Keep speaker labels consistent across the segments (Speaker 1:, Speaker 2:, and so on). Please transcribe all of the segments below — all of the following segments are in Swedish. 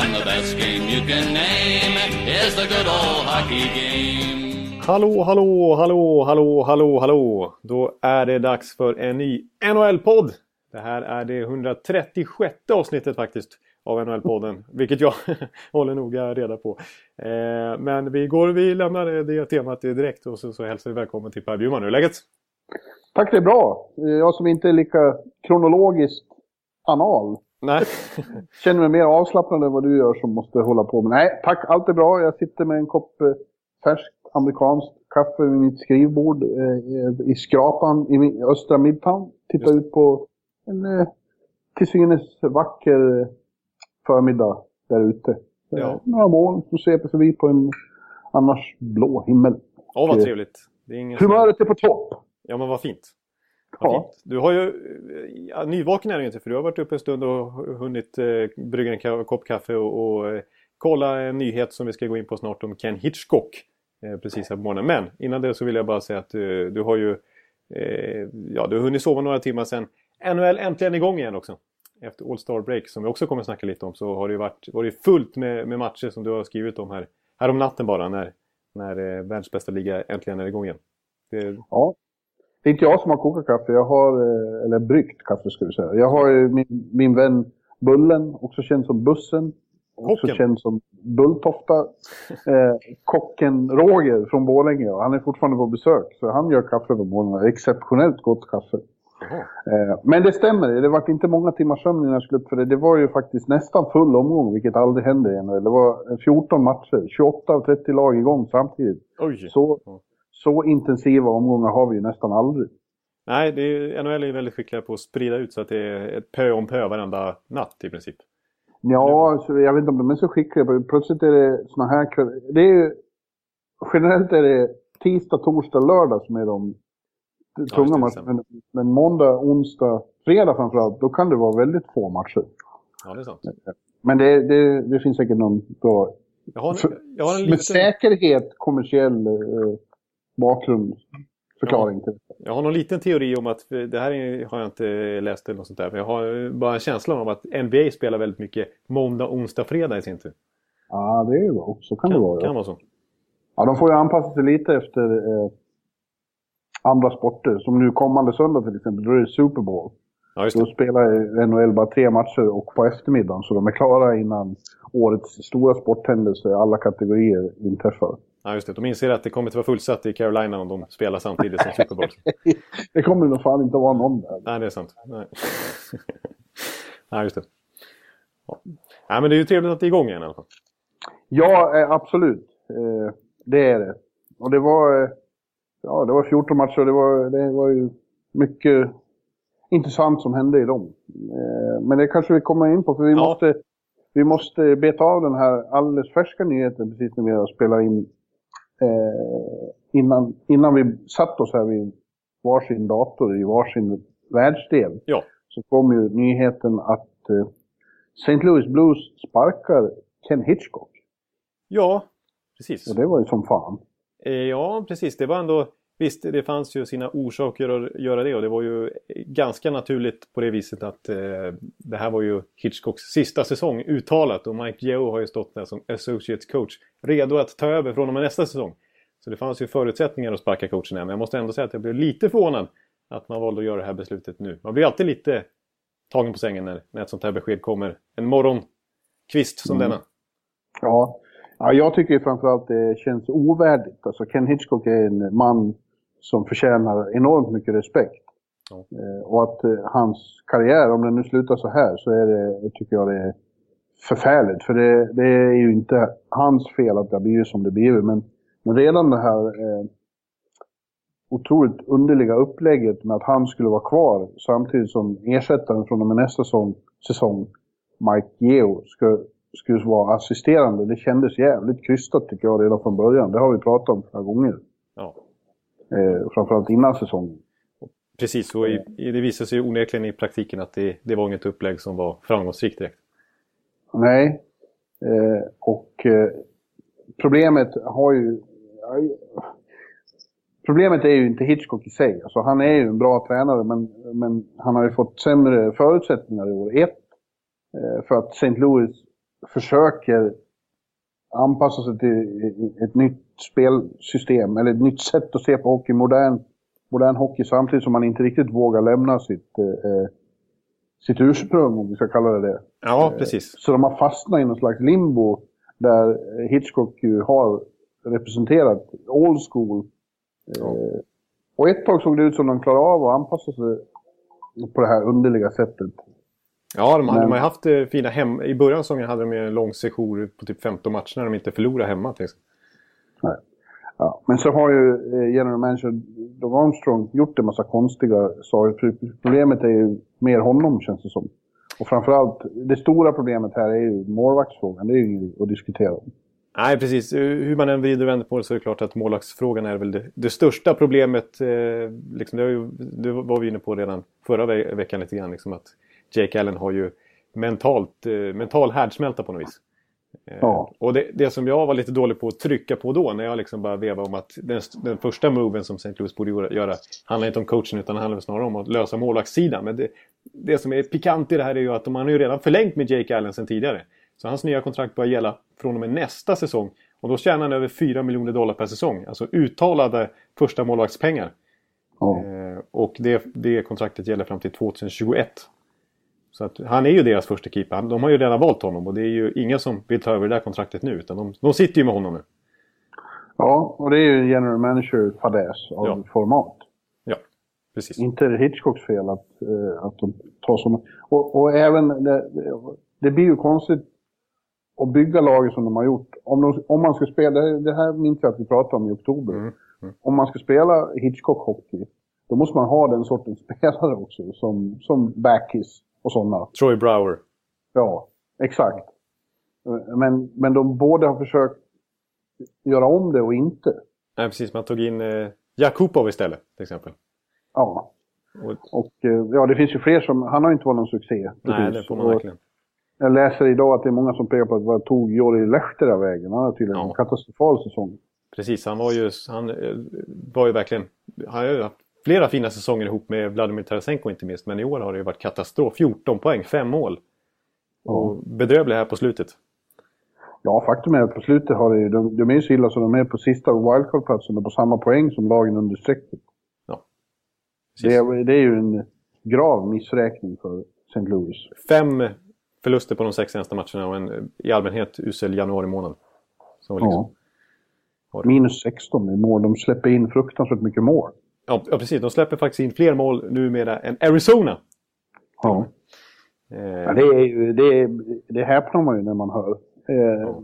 Speaker 1: And the best game you can name is the good old hockey game.
Speaker 2: Hallå, hallå, hallå, hallå, hallå, hallå! Då är det dags för en ny NHL-podd! Det här är det 136 avsnittet faktiskt av NHL-podden, vilket jag håller noga reda på. Eh, men vi går, vi lämnar det temat direkt och så, så hälsar vi välkommen till Per Bjurman. Hur är läget?
Speaker 3: Tack, det är bra. Jag som inte är lika kronologiskt anal.
Speaker 2: Nej.
Speaker 3: Känner mig mer avslappnad än vad du gör som måste hålla på med. Nej, tack, allt är bra. Jag sitter med en kopp eh, färskt amerikanskt kaffe vid mitt skrivbord eh, i skrapan i min, östra Midtown. Tittar ut på en eh, till synes vacker eh, förmiddag där ute.
Speaker 2: Ja.
Speaker 3: Några moln som sveper förbi på en annars blå himmel.
Speaker 2: Åh, vad
Speaker 3: Och,
Speaker 2: trevligt. Det är ingen
Speaker 3: Humöret är på topp.
Speaker 2: Ja, men vad fint.
Speaker 3: Ja.
Speaker 2: Du har ju... Ja, nyvaken är du inte för du har varit uppe en stund och hunnit eh, brygga en ka- kopp kaffe och, och eh, kolla en nyhet som vi ska gå in på snart om Ken Hitchcock. Eh, precis här på morgonen. Men innan det så vill jag bara säga att du, du har ju... Eh, ja, du har hunnit sova några timmar sen. NHL äntligen igång igen också. Efter All Star Break som vi också kommer att snacka lite om så har det varit, varit fullt med, med matcher som du har skrivit om här. Här om natten bara när, när eh, världsbästa liga äntligen är igång igen. Det,
Speaker 3: Ja. Det är inte jag som har kokat kaffe, jag har, eh, eller bryggt kaffe ska vi säga. Jag har min, min vän Bullen, också känd som Bussen. Också
Speaker 2: Kocken.
Speaker 3: känd som Bulltofta. Eh, kocken Roger från Borlänge, han är fortfarande på besök. Så han gör kaffe på morgonen, exceptionellt gott kaffe. Eh, men det stämmer, det var inte många timmars sömn innan jag skulle upp för det. Det var ju faktiskt nästan full omgång, vilket aldrig händer i NHL. Det var 14 matcher, 28 av 30 lag igång samtidigt.
Speaker 2: Oj!
Speaker 3: Så. Så intensiva omgångar har vi ju nästan aldrig.
Speaker 2: Nej, det är, NHL är ju väldigt skickliga på att sprida ut så att det är ett pö om pö varenda natt i princip.
Speaker 3: Ja, så jag vet inte om de är så skickliga. Plötsligt är det såna här kväll- Det är ju, generellt är det tisdag, torsdag, lördag som är de tunga
Speaker 2: det,
Speaker 3: matcherna. Men, men måndag, onsdag, fredag framförallt, då kan det vara väldigt få matcher.
Speaker 2: Ja, det är sant.
Speaker 3: Men det, det, det finns säkert någon bra,
Speaker 2: Jag har, en, jag har en
Speaker 3: med
Speaker 2: liten,
Speaker 3: säkerhet kommersiell eh, bakgrund, förklaring till det.
Speaker 2: jag har någon liten teori om att, det här är, har jag inte läst eller något sånt där, men jag har bara en känsla om att NBA spelar väldigt mycket måndag, onsdag, fredag i sin tur.
Speaker 3: Ja, det är ju bra. Så kan, det
Speaker 2: Kan,
Speaker 3: vara.
Speaker 2: kan
Speaker 3: Ja.
Speaker 2: vara så.
Speaker 3: ja, de får ju anpassa sig lite efter eh, andra sporter. Som nu kommande söndag till exempel, då är det Super Bowl.
Speaker 2: Ja, just
Speaker 3: Då
Speaker 2: det.
Speaker 3: spelar NHL bara tre matcher och på eftermiddagen. Så de är klara innan årets stora sporthändelse i alla kategorier inträffar.
Speaker 2: Ja, just det. De inser att det kommer att vara fullsatt i Carolina om de spelar samtidigt som Super Bowl.
Speaker 3: Det kommer nog fan inte att vara någon där.
Speaker 2: Nej, det är sant. Nej, Nej just det. Ja. Nej, men det är ju trevligt att det är igång igen i alla fall.
Speaker 3: Ja, eh, absolut. Eh, det är det. Och det var, eh, ja, det var 14 matcher och det var, det var ju mycket intressant som hände i dem. Men det kanske vi kommer in på, för vi,
Speaker 2: Ja.
Speaker 3: måste, vi måste beta av den här alldeles färska nyheten precis när vi har spelat in. Eh, innan, innan vi satt oss här vid varsin dator i varsin världsdel
Speaker 2: Ja,
Speaker 3: så kom ju nyheten att eh, St. Louis Blues sparkar Ken Hitchcock.
Speaker 2: ja precis.
Speaker 3: Och det var ju som fan.
Speaker 2: Eh, Ja, precis. Det var ändå... Visst, det fanns ju sina orsaker att göra det och det var ju ganska naturligt på det viset att eh, det här var ju Hitchcocks sista säsong uttalat och Mike Yeo har ju stått där som associate coach redo att ta över från och med nästa säsong. Så det fanns ju förutsättningar att sparka coachen här men jag måste ändå säga att jag blev lite förvånad att man valde att göra det här beslutet nu. Man blir alltid lite tagen på sängen när, när ett sånt här besked kommer en morgonkvist som
Speaker 3: Mm.
Speaker 2: denna.
Speaker 3: Ja. ja, jag tycker framförallt det känns ovärdigt. Alltså Ken Hitchcock är en man som förtjänar enormt mycket respekt.
Speaker 2: Ja.
Speaker 3: Eh, och att eh, hans karriär, om den nu slutar så här, så är det, tycker jag det är förfärligt. För det, det är ju inte hans fel att det har blivit som det blivit. Men, men redan det här eh, otroligt underliga upplägget med att han skulle vara kvar samtidigt som ersättaren från och med nästa säsong, säsong Mike Geo, ska, skulle vara assisterande. Det kändes jävligt krystat tycker jag redan från början. Det har vi pratat om flera gånger.
Speaker 2: Ja.
Speaker 3: Eh, framförallt innan säsongen.
Speaker 2: Precis, och i, det visade sig onekligen i praktiken att det, det var inget upplägg som var framgångsrikt direkt.
Speaker 3: Nej. Eh, och eh, problemet har ju... Problemet är ju inte Hitchcock i sig. Alltså, han är ju en bra tränare, men, men han har ju fått sämre förutsättningar i år. Ett, eh, för att St. Louis försöker anpassa sig till ett nytt spelsystem, eller ett nytt sätt att se på hockey, modern, modern hockey, samtidigt som man inte riktigt vågar lämna sitt, eh, sitt ursprung, om vi ska kalla det det.
Speaker 2: Ja, precis.
Speaker 3: Så de har fastnat i någon slags limbo där Hitchcock ju har representerat old school. Ja. Eh, och ett tag såg det ut som de klarade av att anpassa sig på det här underliga sättet.
Speaker 2: Ja, de, Men... de har haft eh, fina hem... I början av säsongen hade de en lång session på typ 15 matcher när de inte förlorade hemma. Till
Speaker 3: Nej. Ja, men så har ju eh, general manager Doug Armstrong gjort en massa konstiga saker. Problemet är ju mer honom känns det som. Och framförallt, det stora problemet här är ju målvaktsfrågan. Det är ju inget att diskutera om.
Speaker 2: Nej, precis. Eh, hur man än vrider och vänder på det så är det klart att målvaktsfrågan är väl det, det största problemet. Eh, liksom, det, ju, det, var vi inne på redan förra ve veckan lite grann. Liksom, att Jake Allen har ju mentalt, eh, mental härdsmälta på något vis. Eh, ja. Och det, det, som jag var lite dålig på att trycka på då när jag liksom bara vevade om att den, den första moven som St. Louis borde göra handlar inte om coachen utan handlar snarare om att lösa målvaktssidan. Men det, det som är pikant i det här är ju att de har ju redan förlängt med Jake Allen sedan tidigare. Så hans nya kontrakt börjar gälla från och med nästa säsong. Och då tjänar han över 4 miljoner dollar per säsong. Alltså uttalade första målvaktspengar. Ja. Eh, och det, det kontraktet gäller fram till 2021. Så att han är ju deras första keeper. De har ju redan valt honom och det är ju ingen som vill ta över det där kontraktet nu. Utan de, de sitter ju med honom nu.
Speaker 3: Ja, och det är ju general manager-fadäs av ja. format.
Speaker 2: Ja, precis.
Speaker 3: Inte Hitchcocks fel att, äh, att de tar sådana. Och, och även, det, det blir ju konstigt att bygga laget som de har gjort. Om, de, om man ska spela, det här minns jag att vi pratade om i oktober. Mm. Mm. Om man ska spela Hitchcock-hockey, då måste man ha den sortens spelare också. Som, som Backis och sådana.
Speaker 2: Troy Brower.
Speaker 3: Ja, exakt. Men, men de båda har försökt göra om det och inte.
Speaker 2: Nej, precis. Man tog in eh, Jakubov istället, till exempel.
Speaker 3: Ja. Och, och eh, ja, det finns ju fler som... Han har inte varit någon succé.
Speaker 2: Nej, det får man verkligen.
Speaker 3: Jag läser idag att det är många som pekar på att vad tog Jori Lehtera vägen? Han har tydligen ja. en katastrofal säsong.
Speaker 2: Precis, han var ju, han eh, var ju verkligen... Han har ju haft flera fina säsonger ihop med Vladimir Tarasenko inte minst. Men i år har det ju varit katastrof. 14 poäng, 5 mål. Och bedrövlig här på slutet.
Speaker 3: Ja, faktum är att på slutet har det de, de är så illa så de är på sista wildcard-platsen och på samma poäng som lagen under strecket. Ja. Det är, det är ju en grav missräkning för St. Louis.
Speaker 2: Fem förluster på de sex senaste matcherna och en i allmänhet usel januari månad.
Speaker 3: Liksom ja. Minus 16 i mål. De släpper in fruktansvärt mycket mål.
Speaker 2: Ja, precis. De släpper faktiskt in fler mål numera än Arizona.
Speaker 3: Ja. Eh. ja det, är ju, det, är, det häpnar man ju när man hör. Eh, ja.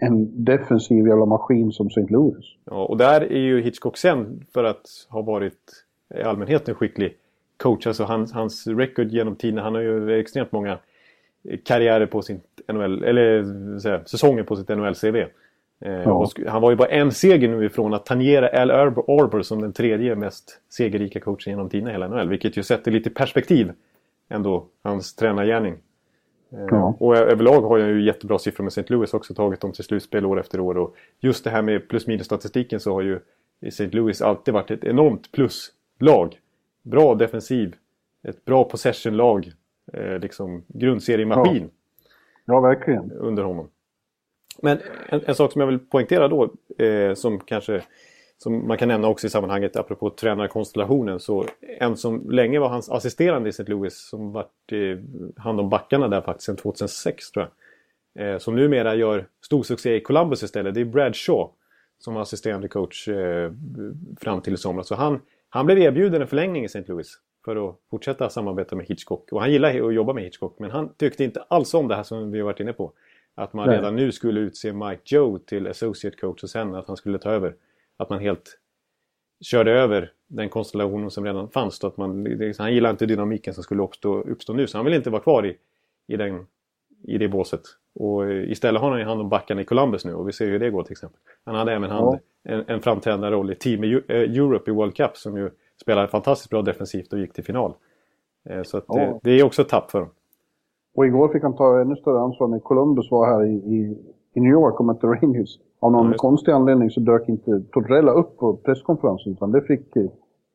Speaker 3: En defensiv jävla maskin som St. Louis.
Speaker 2: Ja, och där är ju Hitchcock sen för att ha varit i allmänhet en skicklig coach. Alltså hans, hans record genom tiden. Han har ju extremt många karriärer på sin NHL, eller säga, säsonger på sitt NHL-CV. Eh, ja. han var ju bara en seger nu ifrån att tangera Al Arbor som den tredje mest segerrika coachen genom tiderna i hela NHL. Vilket ju sätter lite perspektiv ändå, hans tränargärning. Eh, ja. Och överlag har jag ju jättebra siffror med St. Louis också, tagit dem till slutspel år efter år. Och just det här med plus minus statistiken så har ju St. Louis alltid varit ett enormt pluslag. Bra defensiv, ett bra possession-lag, eh, liksom grundseriemaskin.
Speaker 3: Ja. ja, verkligen.
Speaker 2: Under honom. Men en, en, sak som jag vill poängtera då, eh, som kanske som man kan nämna också i sammanhanget apropå tränarkonstellationen. Så en som länge var hans assisterande i St. Louis som varit eh, hand om backarna där faktiskt sedan 2006 tror jag. Eh, som numera gör stor succé i Columbus istället. Det är Brad Shaw som var assisterande coach eh, fram till i somras. Så han, han blev erbjuden en förlängning i St. Louis för att fortsätta samarbeta med Hitchcock. Och han gillar att jobba med Hitchcock men han tyckte inte alls om det här som vi har varit inne på. Att man redan nu skulle utse Mike Joe till associate coach och sen att han skulle ta över. Att man helt körde över den konstellationen som redan fanns. Då, att man, han gillar inte dynamiken som skulle uppstå, uppstå nu. Så han vill inte vara kvar i, i den i det båset. Och eh, istället har han ju hand om backarna i Columbus nu och vi ser hur det går till exempel. Han hade även hand,
Speaker 3: Ja.
Speaker 2: en, en framträdande roll i Team eh, Europe i World Cup som ju spelade fantastiskt bra defensivt och gick till final. Eh, Så att det,
Speaker 3: Ja.
Speaker 2: det är också ett tapp för dem.
Speaker 3: Och igår fick han ta ännu större ansvar när Columbus var här i, i, i New York och mötte Rangers. Av någon
Speaker 2: Ja, det.
Speaker 3: konstig anledning så dök inte Tortorella upp på presskonferensen utan det fick eh,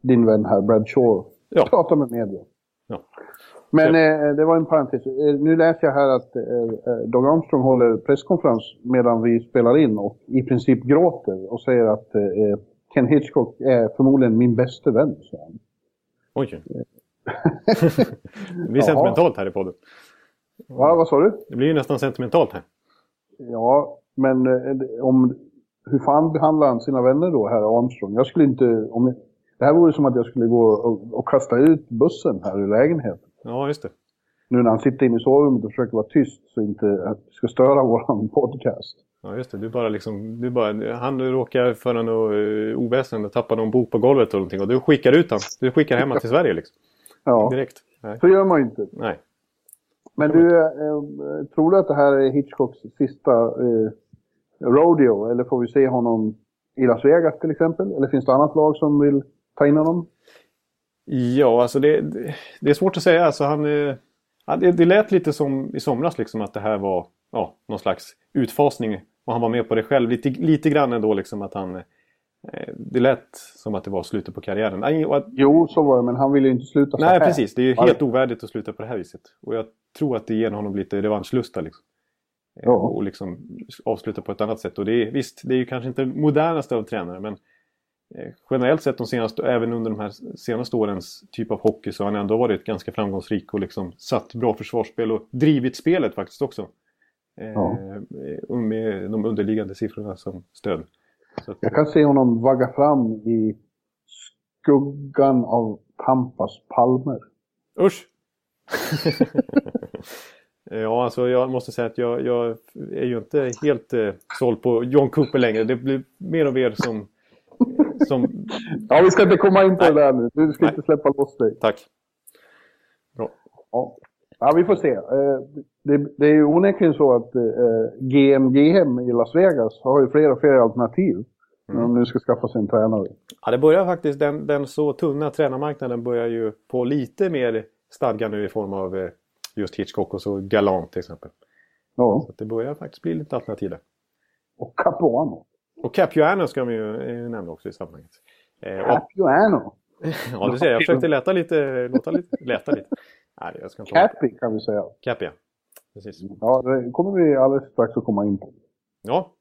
Speaker 3: din vän här, Brad Shaw,
Speaker 2: Ja.
Speaker 3: prata med media.
Speaker 2: Ja.
Speaker 3: Men
Speaker 2: Så-
Speaker 3: eh, det var en parentes. Eh, nu läser jag här att eh, eh, Doug Armstrong håller presskonferens medan vi spelar in och i princip gråter och säger att Ken Hitchcock är förmodligen min bästa vän. säger han.
Speaker 2: Oj! det blir sentimentalt här i podden.
Speaker 3: Va, vad sa du?
Speaker 2: Det blir ju nästan sentimentalt här.
Speaker 3: Ja, men eh, om, hur fan behandlar han sina vänner då, herr Armstrong? Jag skulle inte... Om, det här vore som att jag skulle gå och, och kasta ut bussen här ur lägenheten.
Speaker 2: Ja, just det.
Speaker 3: Nu när han sitter inne i sovrummet och försöker vara tyst så inte ska störa våran podcast.
Speaker 2: Ja, just det. Du bara liksom, du bara, han råkar föra något uh, oväsen och tappar någon bok på golvet eller någonting och du skickar ut han. Du skickar hem han till Sverige liksom.
Speaker 3: Ja,
Speaker 2: Direkt. Nej.
Speaker 3: så gör man ju inte.
Speaker 2: Nej.
Speaker 3: Men du, eh, tror du att det här är Hitchcocks sista eh, rodeo? Eller får vi se honom i Las Vegas till exempel? Eller finns det annat lag som vill ta in honom?
Speaker 2: Ja, alltså det, det, är svårt att säga. Alltså han, eh, ja, det, det lät lite som i somras liksom att det här var ja, någon slags utfasning. Och han var med på det själv lite, lite grann ändå liksom att han... Eh, det lät som att det var slutet på karriären. Nej, och att,
Speaker 3: Jo, så var det, men han vill ju inte sluta så
Speaker 2: nej
Speaker 3: här.
Speaker 2: precis. Det är ju helt ovärdigt att sluta på det här viset. Och jag tror att det ger honom lite revanschlusta liksom. Eh,
Speaker 3: Ja.
Speaker 2: Och liksom avsluta på ett annat sätt. Och det är, visst, det är ju kanske inte modernaste av tränare men eh, generellt sett de senaste, även under de här senaste årens typ av hockey så har han ändå varit ganska framgångsrik och liksom satt bra försvarsspel och drivit spelet faktiskt också.
Speaker 3: Ja.
Speaker 2: Med de underliggande siffrorna som stöd. Så
Speaker 3: Jag kan se honom vagga fram i skuggan av Tampas palmer.
Speaker 2: Usch! ja, alltså jag måste säga att jag, jag är ju inte helt eh, såld på John Cooper längre. Det blir mer och mer som... som
Speaker 3: Ja, vi ska inte komma in på
Speaker 2: Nej.
Speaker 3: det där nu. Du ska
Speaker 2: Nej.
Speaker 3: inte släppa loss dig.
Speaker 2: tack. Bra.
Speaker 3: Ja. ja, vi får se. Eh, Det, det är ju onekligen så att eh, GMGM i Las Vegas har ju fler och fler alternativ. När de nu ska skaffa sig en tränare.
Speaker 2: Ja, det börjar faktiskt, den, den så tunna tränarmarknaden börjar ju på lite mer stadga nu i form av eh, just Hitchcock och så Galant till exempel.
Speaker 3: Ja,
Speaker 2: Så det börjar faktiskt bli lite alternativ där.
Speaker 3: och Capuano.
Speaker 2: Och Capuano ska vi ju eh, nämna också i sammanhanget. Eh,
Speaker 3: Capuano.
Speaker 2: ja, du ser, jag försökte leta lite, låta lite, leta lite. Nej, jag ska inte
Speaker 3: Cappy kan vi säga.
Speaker 2: Cap, ja. Precis.
Speaker 3: Ja, det kommer vi alldeles strax att komma in på.
Speaker 2: Ja.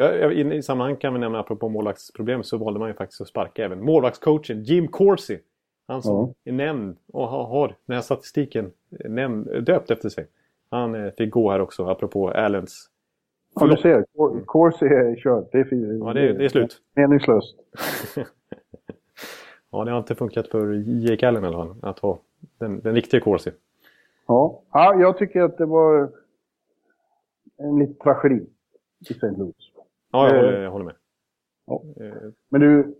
Speaker 2: Eh, I, I sammanhang kan vi nämna, apropå målvaktsproblem, så valde man ju faktiskt att sparka även målvaktscoachen Jim Corsi. Han som
Speaker 3: Ja.
Speaker 2: är nämnd och har, den här statistiken eh, nämnd, döpt efter sig. Han eh, fick gå här också, apropå Allens
Speaker 3: Ja, du ser. Cor- Corsi är kört. Det är,
Speaker 2: Ja, det, det är slut.
Speaker 3: meningslöst.
Speaker 2: Ja, det har inte funkat för Jake Allen att ha den, den riktiga Corsi.
Speaker 3: Ja. ja, jag tycker att det var en liten tragedi i St. Louis.
Speaker 2: Ja, jag
Speaker 3: Eh.
Speaker 2: håller, jag håller med.
Speaker 3: Ja.
Speaker 2: Eh,
Speaker 3: Men du,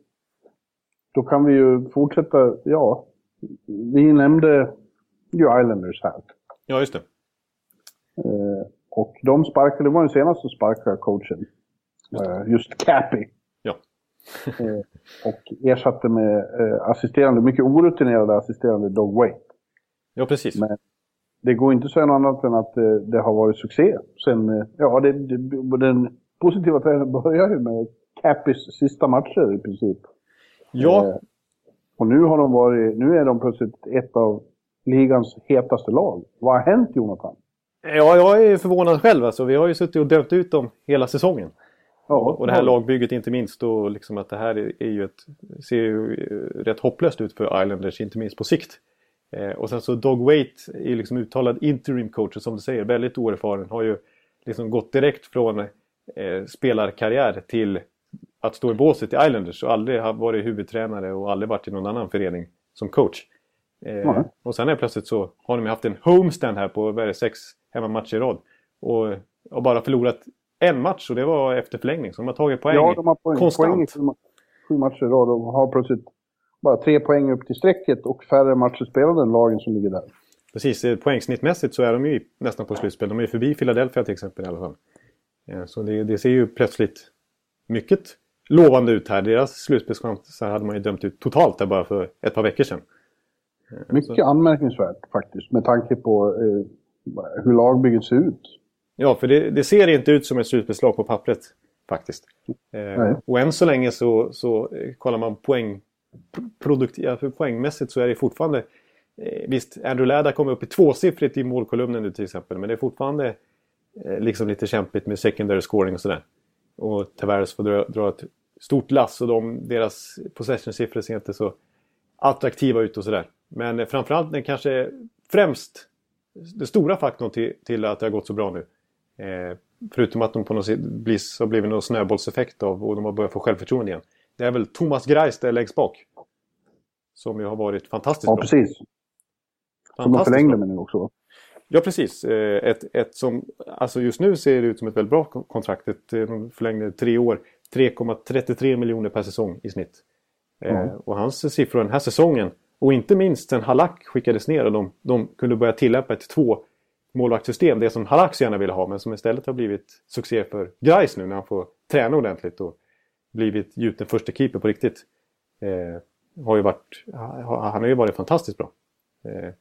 Speaker 3: då kan vi ju fortsätta. Ja, vi nämnde ju Islanders här.
Speaker 2: Ja, just det.
Speaker 3: Eh, och de sparkade, det var den senaste som sparkade coachen. Eh, just Cappy.
Speaker 2: Ja.
Speaker 3: Och ersatte med assisterande, mycket orutinerade assisterande Dog Waite.
Speaker 2: Ja, precis.
Speaker 3: Men det går inte att säga något annat än att eh, det har varit succé. Sen, eh, ja, det, det, den positiva trenden börjar ju med Cappys sista matcher i princip.
Speaker 2: Ja,
Speaker 3: Eh, och nu har de varit, nu är de plötsligt ett av ligans hetaste lag. Vad har hänt Jonathan?
Speaker 2: ja, jag är förvånad själv. Alltså, vi har ju suttit och dömt ut dem hela säsongen.
Speaker 3: Ja,
Speaker 2: Och det här lagbygget inte minst och liksom att det här är, är ju ett, ser ju eh, rätt hopplöst ut för Islanders, inte minst på sikt. Eh, och sen så Dog Waite är liksom uttalad interim coach som du säger väldigt oerfaren. Har ju liksom gått direkt från eh, spelarkarriär till att stå i båset i Islanders och aldrig har varit huvudtränare och aldrig varit i någon annan förening som coach. Eh,
Speaker 3: Nej.
Speaker 2: och sen är plötsligt så har de ju haft en homestand här på vad sex hemmamatcher i rad. Och, och bara förlorat en match och det var efter förlängning. Så de har tagit poäng
Speaker 3: Ja, de har poäng,
Speaker 2: konstant.
Speaker 3: poäng sju matcher i rad och har plötsligt bara tre poäng upp till strecket och färre matcher spelade än lagen som ligger där.
Speaker 2: Precis, eh, poängsnittmässigt så är de ju nästan på slutspel. De är förbi Philadelphia till exempel i alla fall. Eh, så det, det ser ju plötsligt mycket lovande ut här. Deras slutspelschanser hade man ju dömt ut totalt där bara för ett par veckor sedan.
Speaker 3: Eh, mycket så. anmärkningsvärt faktiskt med tanke på eh, hur lagbygget ser ut.
Speaker 2: Ja, för det, det, ser inte ut som ett slutspelslag på pappret faktiskt. Eh, och än så länge så, så kollar man poäng, produktiva, för poängmässigt så är det fortfarande... Eh, visst, Andrew Läda kommer upp i tvåsiffrigt i målkolumnen nu till exempel. Men det är fortfarande eh, liksom lite kämpigt med secondary scoring och sådär. Och Tavares får dra, dra ett stort lass och de, deras possession-siffror ser inte så attraktiva ut och sådär. Men eh, framförallt den kanske främst den stora faktorn till, till att det har gått så bra nu. Eh, förutom att de på något sätt blir, har blivit någon snöbollseffekt av och de har börjat få självförtroende igen. Det är väl Thomas Greis där längst bak. Som ju har varit fantastiskt
Speaker 3: ja,
Speaker 2: bra.
Speaker 3: Precis. Som de förlängde med nu också.
Speaker 2: Ja, precis. Eh, ett, ett som, alltså just nu ser det ut som ett väldigt bra kontrakt. Ett, eh, de förlängde tre år. 3,33 miljoner per säsong i snitt. Mm. Och hans siffror den här säsongen och inte minst sen Halak skickades ner och de, de kunde börja tillämpa ett två målvaktssystem. Det som Halak så gärna ville ha men som istället har blivit succé för Gais nu när han får träna ordentligt och blivit gjuten första keeper på riktigt. Eh, har ju varit, han har ju varit fantastiskt bra. Eh,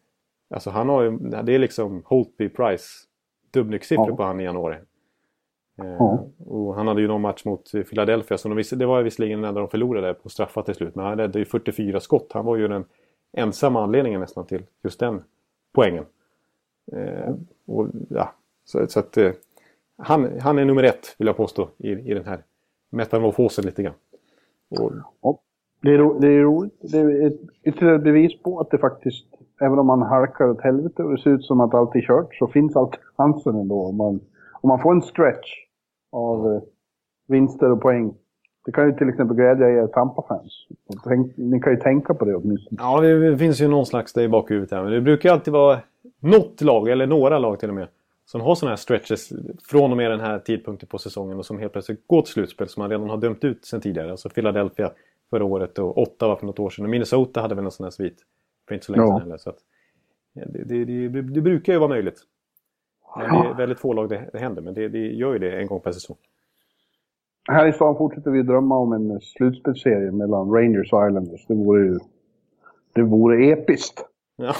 Speaker 2: alltså han har ju, det är liksom Holtby Price Dubnyk-siffror ja. på han i januari. Eh, ja. Och han hade ju någon match mot Philadelphia, så de, det var visserligen den enda de förlorade på straffar till slut. Men han räddade ju 44 skott. Han var ju den ensamma anledningen nästan till just den poängen. Eh, och, ja, så, så att, eh, han, han är nummer ett vill jag påstå i, i den här metamorfosen lite grann. Och...
Speaker 3: Ja, det, är, det är roligt. Det är ett ytterligare bevis på att det faktiskt, även om man halkar åt helvete och det ser ut som att allt är kört, så finns alltid chansen ändå. Om man, om man får en stretch av eh, vinster och poäng det kan ju till exempel glädja er Tampa-fans. Ni kan ju tänka på det åtminstone.
Speaker 2: Ja, det finns ju någon slags det i bakhuvudet här. Men det brukar ju alltid vara något lag, eller några lag till och med, som har sådana här stretches från och med den här tidpunkten på säsongen och som helt plötsligt går till slutspel som man redan har dömt ut sen tidigare. Alltså Philadelphia förra året och Ottawa för något år sedan. Och Minnesota hade väl en sån här svit för inte så länge sedan heller. Så att, det, det, det, det, brukar ju vara möjligt. Men det är väldigt få lag det, händer, men det, gör ju det en gång per säsong.
Speaker 3: Här i stan fortsätter vi drömma om en slutspelsserie mellan Rangers och Islanders. Det vore ju... Det vore episkt. Ja.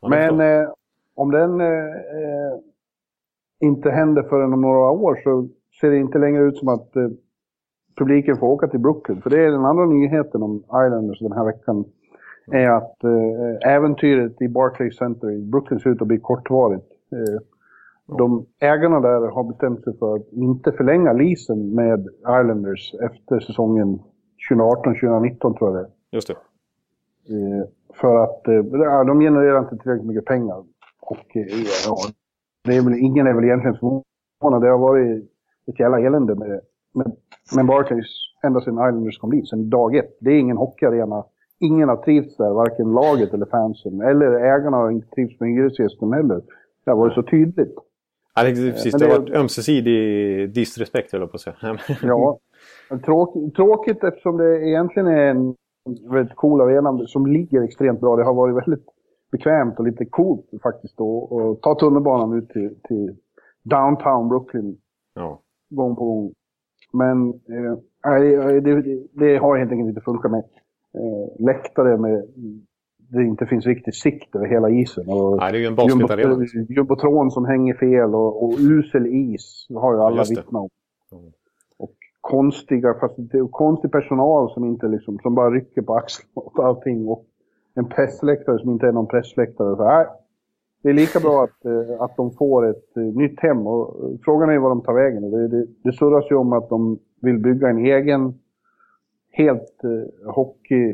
Speaker 3: Men eh, om den eh, eh, inte händer förrän om några år så ser det inte längre ut som att eh, publiken får åka till Brooklyn. För det är den andra nyheten om Islanders den här veckan. Är att eh, äventyret i Barclays Center i Brooklyn ser ut att bli kortvarigt. Eh, de ägarna där har bestämt sig för att inte förlänga leasen med Islanders efter säsongen 2018-2019 tror jag det är.
Speaker 2: Just det.
Speaker 3: Eh, för att eh, de genererar inte tillräckligt mycket pengar. Och eh, ja, det är väl, ingen är väl egentligen förvånad. Det har varit ett jävla elände med, med, med Barclays ända sedan Islanders kom dit, sedan dag ett. Det är ingen hockeyarena. Ingen har trivts där, varken laget eller fansen. Eller ägarna har inte trivts med hyresgästen heller. Det har varit så tydligt.
Speaker 2: Ja, det, precis. Det, det har varit ömsesidig disrespekt, höll jag på att säga.
Speaker 3: ja, tråkigt, tråkigt eftersom det egentligen är en väldigt cool arena som ligger extremt bra. Det har varit väldigt bekvämt och lite coolt faktiskt att ta tunnelbanan ut till, till downtown Brooklyn. Ja. Gång på gång. Men eh, det, det, har helt enkelt inte funkat med eh, läktare med det inte finns riktigt sikt över hela isen. Och
Speaker 2: Nej, det är ju en basketarena.
Speaker 3: Jumbotron som hänger fel och, och usel is har ju alla vittnat om. Mm. Och konstiga, fast konstig personal som inte liksom, som bara rycker på axlarna åt allting. Och en pressläktare som inte är någon pressläktare. Så, nej, det är lika bra att, eh, att de får ett eh, nytt hem. Och eh, frågan är var de tar vägen. Det, det, det surras ju om att de vill bygga en egen, helt eh, hockey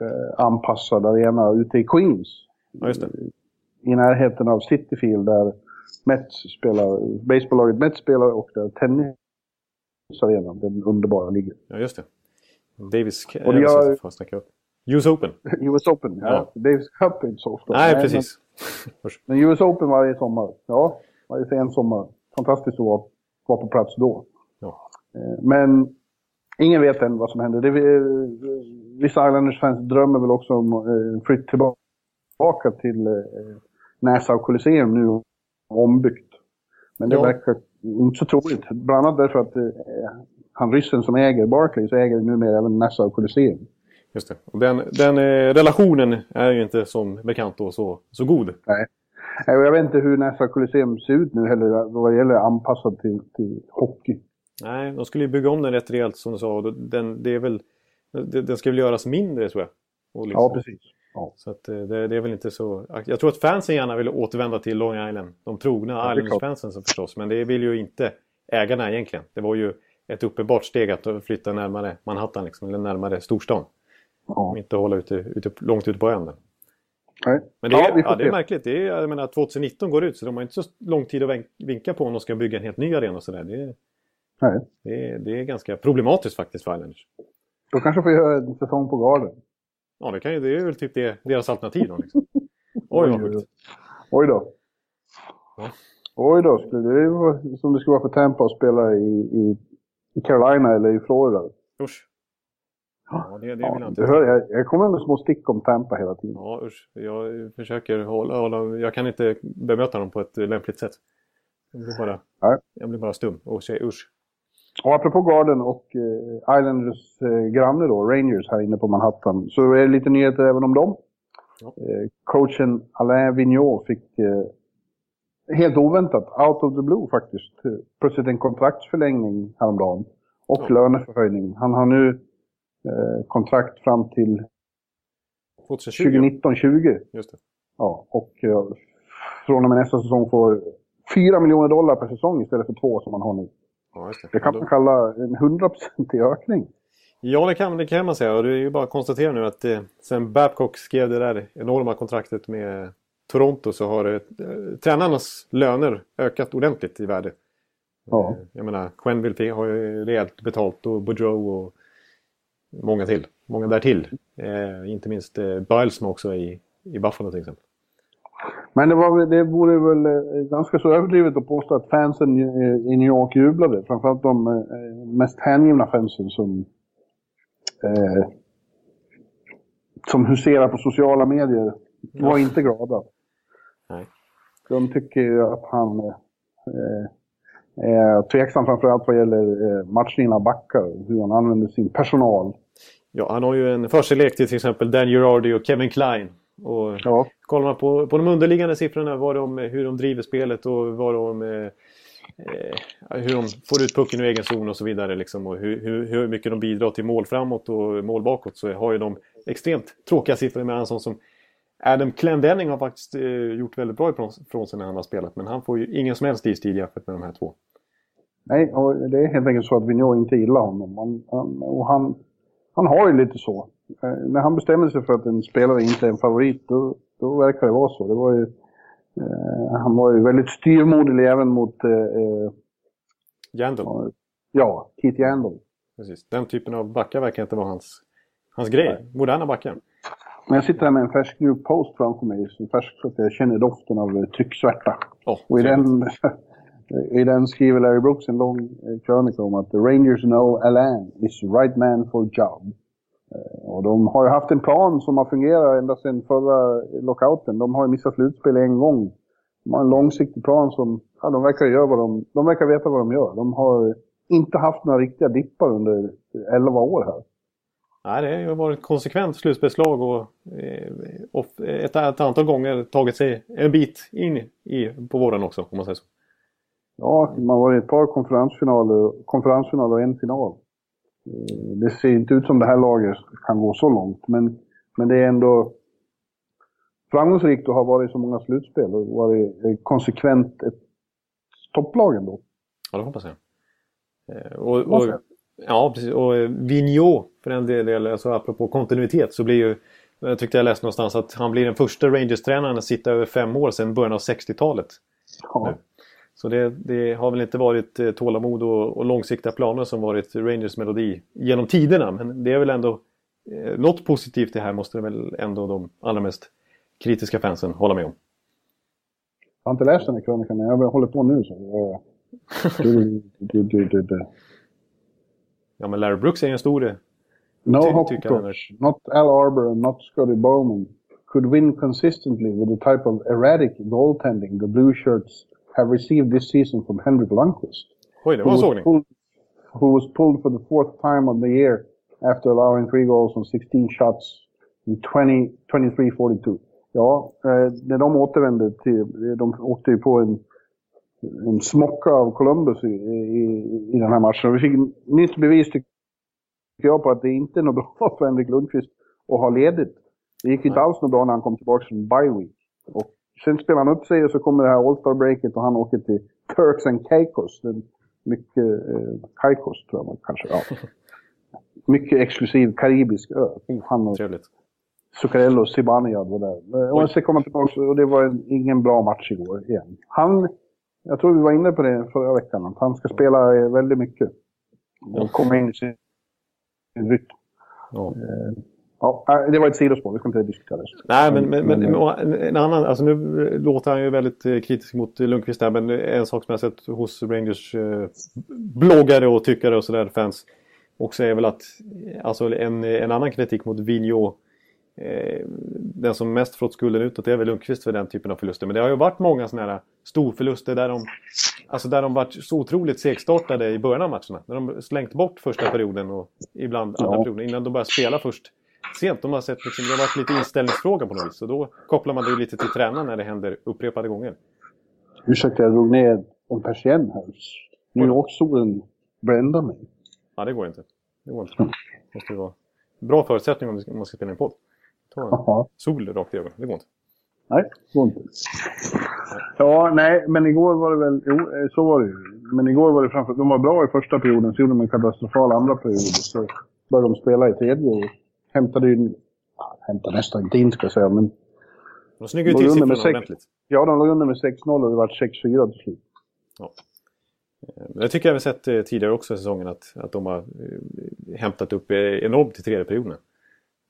Speaker 3: eh, anpassad arena ute i Queens.
Speaker 2: Ja.
Speaker 3: I närheten av Cityfield där Mets spelar, baseballaget Mets spelar och där tennisarenan, den underbara, ligger.
Speaker 2: Ja, just det. Davis och jag, får snacka upp. US Open.
Speaker 3: US Open, ja. ja. Cup är inte så ofta.
Speaker 2: Nej, Nej precis.
Speaker 3: Men, men, US Open varje sommar. Ja, varje sen sommar. Fantastiskt att vara, vara på plats då. Ja. Eh, men ingen vet än vad som händer. Det, vissa Islanders-fans drömmer väl också om eh, flytt tillbaka till eh, Nassau Coliseum nu ombyggt. Men det
Speaker 2: Ja.
Speaker 3: verkar inte så troligt. Bland annat därför att eh, han ryssen som äger Barclays äger numera även Nassau Coliseum.
Speaker 2: Just det. Och den den eh, relationen är ju inte som bekant då så, så god.
Speaker 3: Nej. Jag vet inte hur Nassau Coliseum ser ut nu heller vad det gäller anpassat till, till hockey.
Speaker 2: Nej, de skulle ju bygga om den rätt rejält som du sa. Den, det är väl, den ska väl göras mindre tror jag. Och liksom-
Speaker 3: Ja, precis. Ja.
Speaker 2: Så att eh, det, det är väl inte så... Jag tror att fansen gärna vill återvända till Long Island. De trogna
Speaker 3: är
Speaker 2: Islanders-fansen förstås. Men det vill ju inte ägarna egentligen. Det var ju ett uppenbart steg att flytta närmare Manhattan liksom, eller närmare storstan.
Speaker 3: Ja.
Speaker 2: Inte hålla ute, ute, långt ute på ön. där.
Speaker 3: Nej.
Speaker 2: Men det är,
Speaker 3: Ja,
Speaker 2: ja, det är märkligt. Det är, jag menar, 2019 går ut så de har inte så lång tid att vinka på om de ska bygga en helt ny arena och sådär. Det, är-
Speaker 3: Nej.
Speaker 2: det, är- det är ganska problematiskt faktiskt för Islanders.
Speaker 3: Då kanske får göra en säsong på Garden.
Speaker 2: Ja, det, kan ju, det är väl typ det, deras alternativ då. Liksom. Oj, vad sjukt.
Speaker 3: Oj då.
Speaker 2: Ja.
Speaker 3: Oj då, skulle det vara som det skulle vara för Tampa att spela i, i, i Carolina eller i Florida.
Speaker 2: Usch. Ja, det, det vill
Speaker 3: Ja,
Speaker 2: inte.
Speaker 3: hör, jag, jag kommer med små stick om Tampa hela tiden.
Speaker 2: Ja, usch. Jag försöker hålla, hålla... Jag kan inte bemöta dem på ett lämpligt sätt. Jag blir bara,
Speaker 3: Nej.
Speaker 2: jag blir bara stum och säger usch.
Speaker 3: Och apropå Garden och eh, Islanders eh, granne då, Rangers här inne på Manhattan, så är det lite nyheter även om dem.
Speaker 2: Ja.
Speaker 3: Eh, coachen Alain Vigneault fick eh, helt oväntat, out of the blue faktiskt, eh, plötsligt en kontraktsförlängning häromdagen. Och
Speaker 2: Ja.
Speaker 3: löneförhöjning. Han har nu kontrakt fram till
Speaker 2: 2020.
Speaker 3: 2019-20.
Speaker 2: Just det.
Speaker 3: Ja, och eh, från och med nästa säsong får 4 miljoner dollar per säsong istället för 2 som man har nu.
Speaker 2: Ja, det.
Speaker 3: Det kan man kalla en 100% ökning.
Speaker 2: Ja, det kan, det kan man säga. Och det är ju bara att konstatera nu att eh, sen Babcock skrev det där enorma kontraktet med Toronto så har eh, tränarnas löner ökat ordentligt i värde.
Speaker 3: Ja.
Speaker 2: Eh, Jag menar, Quenneville har ju rejält betalt och Boudreau och många till. Många där till. Eh, inte minst eh, som också i, i Buffalo till exempel.
Speaker 3: Men det, var, det vore väl eh, ganska så överdrivet att påstå att fansen i New York jublade. Framförallt de eh, mest hängivna fansen som, eh, som huserar på sociala medier var inte glada.
Speaker 2: Nej.
Speaker 3: De tycker ju att han eh, är tveksam framförallt vad gäller eh, matchningen av backar. Hur han använder sin personal.
Speaker 2: Ja, han har ju en förselek till till exempel Dan Girardi och Kevin Klein. Och
Speaker 3: Ja,
Speaker 2: kollar man på, på de underliggande siffrorna, vad de, hur de driver spelet och vad de, eh, eh, hur de får ut pucken ur egen zon och så vidare. Liksom, och hur, hur, hur mycket de bidrar till mål framåt och mål bakåt så har ju de extremt tråkiga siffror med en sån som Adam Clendenning har faktiskt eh, gjort väldigt bra ifrån från sig när han har spelat. Men han får ju ingen som helst istid jämfört med de här två.
Speaker 3: Nej, och det är helt enkelt så att Vigneault inte gillar honom. Han, han, och han, han har ju lite så. Eh, när han bestämmer sig för att en spelare inte är en favorit, då, då verkar det vara så. Det var ju, eh, han var ju väldigt styrmodig även mot, eh, eh,
Speaker 2: Jandel,
Speaker 3: ja, Keith Yandel.
Speaker 2: precis. Den typen av backar verkar inte vara hans, hans grej. Moderna backar.
Speaker 3: Men jag sitter här med en färsk New Post framför mig, så färsk så att jag känner doften av eh, trycksvärta.
Speaker 2: Oh,
Speaker 3: Och i den, i den skriver Larry Brooks en lång eh, krönika om att the Rangers know Alain is the right man for job. Eh, och de har ju haft en plan som har fungerat ända sedan förra lockouten. De har ju missat slutspel en gång. De har en långsiktig plan som, ja, de verkar göra vad de, de verkar veta vad de gör. De har inte haft några riktiga dippar under 11 år här.
Speaker 2: Nej, det har varit ett konsekvent slutspelslag och, eh, och ett, ett antal gånger tagit sig en bit in i, på våren också, om man säger så.
Speaker 3: Ja, man var i ett par konferensfinaler, konferensfinaler och en final. Eh, Det ser inte ut som det här laget kan gå så långt, men, men det är ändå framgångsrikt att ha varit i så många slutspel och varit eh, konsekvent ett topplag ändå.
Speaker 2: Ja, det hoppas jag. Eh, Och, och, ja, precis. Och Vigneault, för den delen, alltså apropå kontinuitet, så blir ju... Jag tyckte jag läste någonstans att han blir den första Rangers-tränaren att sitta över fem år sedan början av 60-talet.
Speaker 3: Ja.
Speaker 2: Så det, det har väl inte varit eh, tålamod och, och långsiktiga planer som varit Rangers melodi genom tiderna. Men det är väl ändå eh, något positivt det här måste väl ändå de allra mest kritiska fansen hålla med om.
Speaker 3: Jag har inte läst den här krönikan, jag håller på nu. Så. du, du, du.
Speaker 2: Ja men Larry Brooks är ju en stor... eh,
Speaker 3: No hockey not Al Arbor and not Scotty Bowman could win consistently with the type of erratic goaltending the blue shirts have received this season from Henrik Lundqvist.
Speaker 2: Oj, det var en sågning.
Speaker 3: Pulled, who was pulled for the fourth time of the year after allowing three goals on 16 shots in 20, 23-42. Ja, eh, när de återvände till, de åkte ju på en, en smocka av Columbus i, i, i den här matchen. Vi fick nytt bevis tycker jag på att det inte är något bra för Henrik Lundqvist att ha ledigt. Det gick inte alls något bra när han kom tillbaka från bye week. Och spelar han upp sig och så kommer det här All-Star breaket och han åker till Turks and Caicos. Mycket eh, Caicos tror jag man kanske, ja. Mycket exklusiv karibisk ö. Han och
Speaker 2: Trevligt.
Speaker 3: Zuccarello och Zibanejad var där. Och sen kom han tillbaka och det var en, ingen bra match igår igen. Han, jag tror vi var inne på det förra veckan, att han ska spela eh, väldigt mycket. Och komma in i sin rytm.
Speaker 2: Ja.
Speaker 3: Ja, äh, det var ett sidospår, vi ska inte diskutera det.
Speaker 2: Nej, men, men, men, men en annan, alltså nu låter han ju väldigt eh, kritisk mot Lundqvist där, men en sak som jag sett hos Rangers eh, bloggare och tyckare och sådär, fans, också är väl att alltså en, en annan kritik mot Vigneault eh, den som mest fått skulden utåt är väl Lundqvist för den typen av förluster. Men det har ju varit många sådana här storförluster där de, alltså där de varit så otroligt segstartade i början av matcherna. När de slängt bort första perioden och ibland andra
Speaker 3: Ja.
Speaker 2: perioden innan de börjar spela först sent. De har sett liksom, det har varit lite inställningsfråga på något vis. Och då kopplar man det ju lite till tränaren när det händer upprepade gånger.
Speaker 3: Ursäkta, jag drog ner en persienn här. New York-solen brändar mig.
Speaker 2: Ja, det går inte. Det går inte. Det måste vara bra förutsättning om man ska spela en podd. Ta sol rakt i ögonen. Det går inte.
Speaker 3: Nej, det går inte. Ja, nej, men igår var det väl... Jo, eh, så var det ju. Men igår var det framför De var bra i första perioden, så gjorde de en katastrofal andra period. Så började de spela i tredje och hämtade in... Ja, hämtade nästan inte in, ska jag säga, men...
Speaker 2: De snyggar ju
Speaker 3: Låg
Speaker 2: till siffrorna
Speaker 3: sex-
Speaker 2: ordentligt.
Speaker 3: Ja, de låg under med 6-0 och det var 6-4 till slut.
Speaker 2: Men Det tycker jag vi sett eh, tidigare också i säsongen att, att de har eh, hämtat upp eh, enormt i tredje perioden.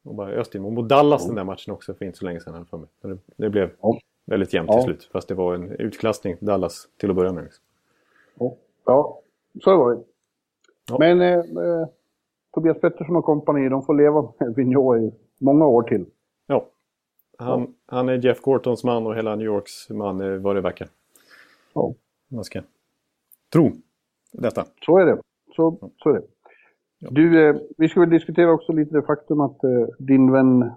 Speaker 2: Och bara öst in. Mot Dallas den där matchen också för inte så länge sedan. för mig. Det, det blev
Speaker 3: Ja.
Speaker 2: väldigt jämnt
Speaker 3: Ja.
Speaker 2: till slut. Fast det var en utklassning Dallas till att börja med. Liksom.
Speaker 3: Ja, ja så var det.
Speaker 2: Ja.
Speaker 3: Men eh, eh, Tobias Pettersson och kompani, de får leva med Vigneault i många år till.
Speaker 2: Ja. Han, han är Jeff Gortons man och hela New Yorks man vad det verkar.
Speaker 3: Ja.
Speaker 2: Man ska tro detta.
Speaker 3: Så är det. Så, så är det. Du, eh, vi ska väl diskutera också lite det faktum att eh, din vän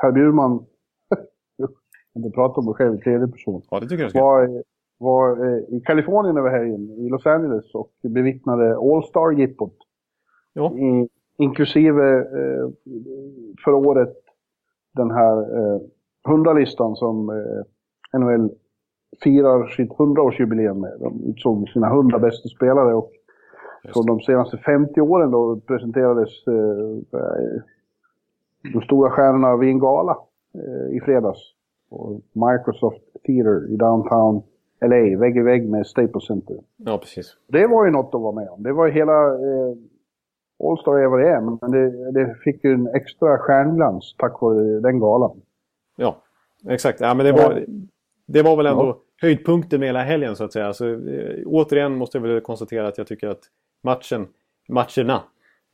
Speaker 3: Per Bjurman, jag inte prata om mig själv i tredje person,
Speaker 2: Ja, det tycker jag ska.
Speaker 3: var, var eh, i Kalifornien över helgen, i Los Angeles, och bevittnade All-Star-jippot.
Speaker 2: Ja.
Speaker 3: I, inklusive eh, för året den här eh, 100-listan som eh, NHL firar sitt 100-årsjubileum med. De utsåg sina 100 bästa spelare och så de senaste 50 åren då presenterades eh, de stora stjärnorna vid en gala eh, i fredags. På Microsoft Theater i downtown LA, vägg i vägg med Staples Center.
Speaker 2: Ja, precis.
Speaker 3: Det var ju något att vara med om. Det var ju hela... Eh, All-Star är vad det är, men det, det fick ju en extra stjärnglans tack vare den galan.
Speaker 2: Ja, exakt. Ja, men det, var, det var väl ändå höjdpunkten med hela helgen så att säga. Alltså, eh, återigen måste jag väl konstatera att jag tycker att matchen, matcherna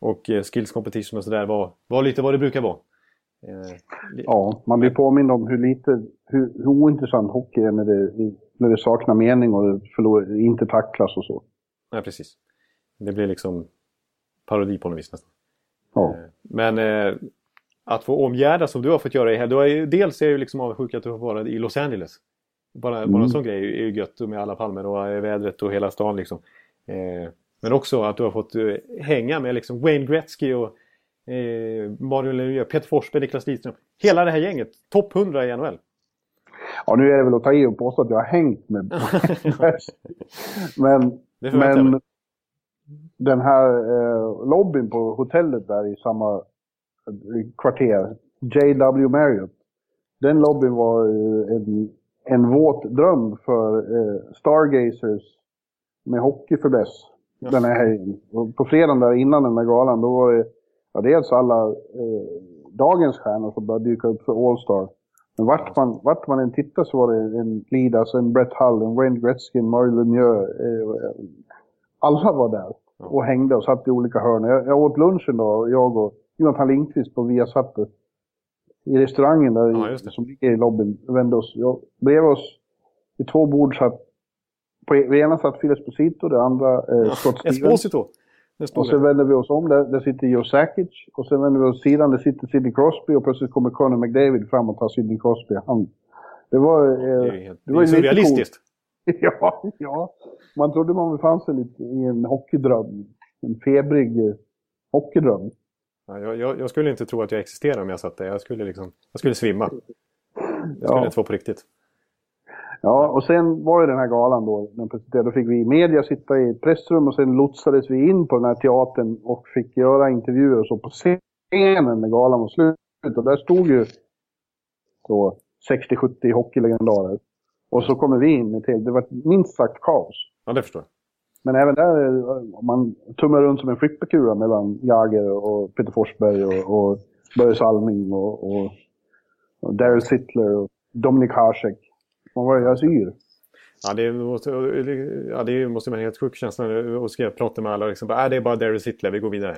Speaker 2: och eh, skills competition och sådär var, var lite vad det brukar vara. Eh,
Speaker 3: Ja, man blir påmind om hur lite, hur, hur ointressant hockey är när det, när det saknar mening och förlor, inte tacklas och så.
Speaker 2: Nej, precis. Det blir liksom parodi på något vis nästan.
Speaker 3: Ja.
Speaker 2: Eh, Men eh, att få omgärda som du har fått göra i helgen. Dels är jag ju liksom avundsjuk att du har varit i Los Angeles. Bara, bara
Speaker 3: Mm.
Speaker 2: en sån grej är ju- gött med alla palmer och eh, vädret och hela stan liksom. Eh, men också att du har fått eh, hänga med liksom Wayne Gretzky och eh, Mario Lemieux, Peter Forsberg, Niklas Lidström. Hela det här gänget. Topp 100 i NHL.
Speaker 3: ja, nu är det väl att ta i och påstå att jag har hängt med Men, men den här eh, lobbyn på hotellet där i samma eh, kvarter, JW Marriott, den lobbyn var eh, en, en våt dröm för eh, stargazers med hockeyfäbless
Speaker 2: Ja.
Speaker 3: den här helgen. Och på fredagen där innan den här galan, då var det ja, dels alla eh, dagens stjärnor som började dyka upp för All-Star. Men vart man, vart man än tittade så var det en Lidas, en Brett Hull, en Wayne Gretzky, en Mario Lemieux. Eh, alla var där och hängde och satt i olika hörn. Jag, jag åt lunchen då, jag och Jonathan Lindqvist på Viasat. i restaurangen där
Speaker 2: Ja,
Speaker 3: i,
Speaker 2: det.
Speaker 3: som ligger i lobbyn. Vände oss, ja, bredvid oss vid två bord satt, på vid ena satt Phil Esposito, det andra eh, Scott Stevens.
Speaker 2: Esposito. Det
Speaker 3: Och sen
Speaker 2: det.
Speaker 3: vänder vi oss om, där, där sitter Joe Sakic. Och sen vänder vi oss sidan, där sitter Sidney Crosby och plötsligt kommer Conor McDavid fram och tar Sidney Crosby i hand. Det var... Eh,
Speaker 2: Det är helt, det
Speaker 3: var
Speaker 2: är
Speaker 3: ju lite
Speaker 2: surrealistiskt.
Speaker 3: Ja, ja. Man trodde man befann sig lite i en hockeydröm. En febrig eh, hockeydröm.
Speaker 2: Ja, jag, jag, jag skulle inte tro att jag existerar om jag satt där. Jag skulle, liksom, jag skulle svimma. Det skulle
Speaker 3: Ja.
Speaker 2: inte vara på riktigt.
Speaker 3: Ja, och sen var ju den här galan då, den presenterade. Då fick vi i media sitta i ett pressrum och sen lotsades vi in på den här teatern och fick göra intervjuer och så på scenen när galan var slut. Och där stod ju så 60-70 hockeylegendarer. Och så kommer vi in till, det var minst sagt kaos.
Speaker 2: Ja, det förstår jag.
Speaker 3: Men även där, man tummar runt som en flipperkula mellan Jager och Peter Forsberg och, och Börje Salming och, och, och Daryl Sittler och Dominik Hasek. Man var ju alltså yr.
Speaker 2: Ja, det måste, ja, det måste vara en helt sjuk känsla att ska prata med alla. Liksom, äh, det är bara Daryl Sittler, vi går vidare.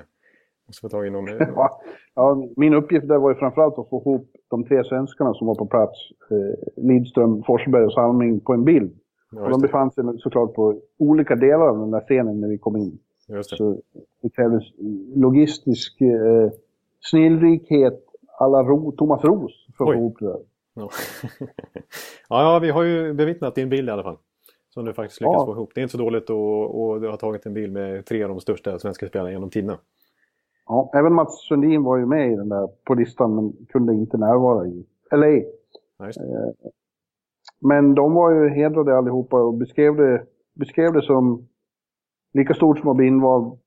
Speaker 2: Måste få tag i någon.
Speaker 3: Ja, ja, min uppgift där var ju framförallt att få ihop de tre svenskarna som var på plats. Eh, Lidström, Forsberg och Salming på en bild.
Speaker 2: Ja,
Speaker 3: och de befann sig såklart på olika delar av den där scenen när vi kom in.
Speaker 2: Just det.
Speaker 3: Så det krävdes logistisk eh, snillrikhet alla Ro, Thomas Ros för att
Speaker 2: Oj.
Speaker 3: få ihop det där.
Speaker 2: Ja. ja, vi har ju bevittnat din bild i alla fall. Som du faktiskt lyckas
Speaker 3: Ja.
Speaker 2: få ihop. Det är inte så dåligt och du har tagit en bild med tre av de största svenska spelarna genom tiderna.
Speaker 3: Ja, även Mats Sundin var ju med i den där på listan men kunde inte närvara i LA.
Speaker 2: Just det.
Speaker 3: Men de var ju hedrade allihopa och beskrev det, beskrev det som lika stort som att bli invald,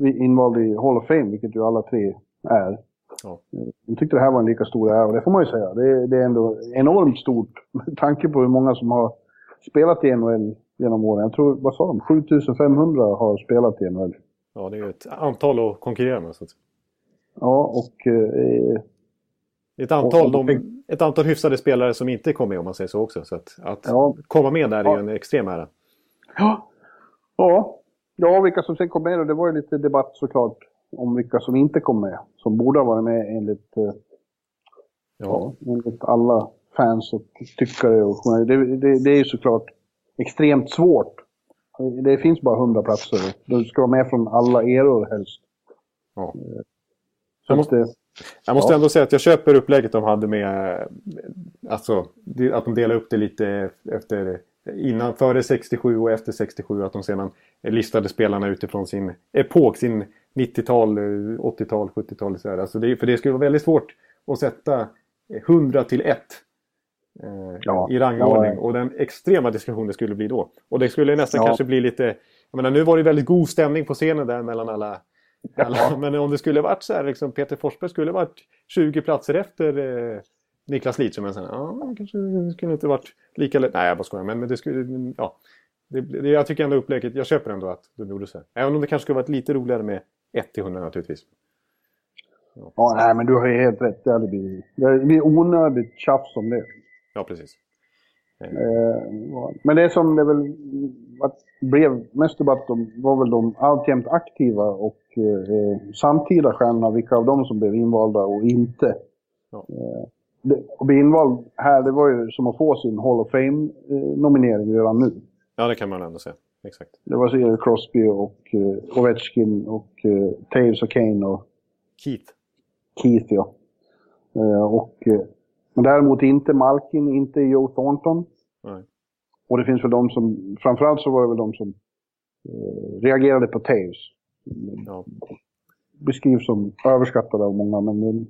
Speaker 3: invald i Hall of Fame, vilket ju alla tre är.
Speaker 2: Ja.
Speaker 3: De tyckte det här var en lika stor ära, och det får man ju säga. Det, det är ändå enormt stort med tanke på hur många som har spelat i NHL genom åren. Jag tror, vad sa de? 7500 har spelat i NHL.
Speaker 2: Ja, det är ett antal att konkurrera med. Så att,
Speaker 3: Ja, och eh,
Speaker 2: ett, antal,
Speaker 3: Och-
Speaker 2: de, ett antal hyfsade spelare som inte kom med om man säger så också. Så att, att
Speaker 3: Ja.
Speaker 2: komma med där är ju en extrem ära.
Speaker 3: Ja. Ja. Ja, vilka som sen kom med. Och det var ju lite debatt såklart om vilka som inte kom med. Som borde ha varit med enligt, eh,
Speaker 2: Ja.
Speaker 3: ja, enligt alla fans och tyckare. Och, journalister. det, det, det är ju såklart extremt svårt. Det finns bara 100 platser. Du ska vara med från alla eror helst.
Speaker 2: Ja.
Speaker 3: Så
Speaker 2: Jag måste-
Speaker 3: eh,
Speaker 2: Jag måste ändå säga att jag köper upplägget de hade med... eh, Alltså, att de delar upp det lite efter... Innan, före 67 och efter 67. Att de sedan listade spelarna utifrån sin epok. Sin 90-tal, eh, 80-tal, 70-tal. Så här. Alltså det, för det skulle vara väldigt svårt att sätta 100 till 1. Eh,
Speaker 3: Ja.
Speaker 2: I rangordning.
Speaker 3: Ja.
Speaker 2: Och den extrema diskussion det skulle bli då. Och det skulle nästan
Speaker 3: Ja.
Speaker 2: kanske bli lite... Jag menar, nu var det väldigt god stämning på scenen där mellan alla alla,
Speaker 3: Ja.
Speaker 2: men om det skulle varit så här, liksom, Peter Forsberg skulle varit 20 platser efter eh, Niklas Lidström. Men sen, ja, kanske det skulle inte varit lika lätt. Nej, jag bara skojar. Men, men det skulle, ja. Det, det, jag tycker ändå upplägget, jag köper ändå att de gjorde så här. Även om det kanske skulle varit lite roligare med 1 till 100 naturligtvis.
Speaker 3: ja, nej, men du har ju helt rätt. Det blivit, det blir onödigt tjafs om det.
Speaker 2: Ja, precis.
Speaker 3: Eh, Men det som det väl blev mest debatt om var väl de alltjämt aktiva och eh, samtida stjärnorna, vilka av dem som blev invalda och inte.
Speaker 2: Ja.
Speaker 3: Eh, det, bli invald här, det var ju som att få sin Hall of Fame-nominering redan nu.
Speaker 2: Ja, det kan man ändå säga. Exakt.
Speaker 3: Det var så Crosby och eh, Ovechkin och eh, Taves och Kane och
Speaker 2: Keith.
Speaker 3: Keith, ja. Eh, och, eh, men däremot inte Malkin, inte Joe Thornton.
Speaker 2: Nej.
Speaker 3: Och det finns väl de som, framförallt så var det väl de som eh, reagerade på Taves.
Speaker 2: Ja.
Speaker 3: Beskrivs som överskattade av många, men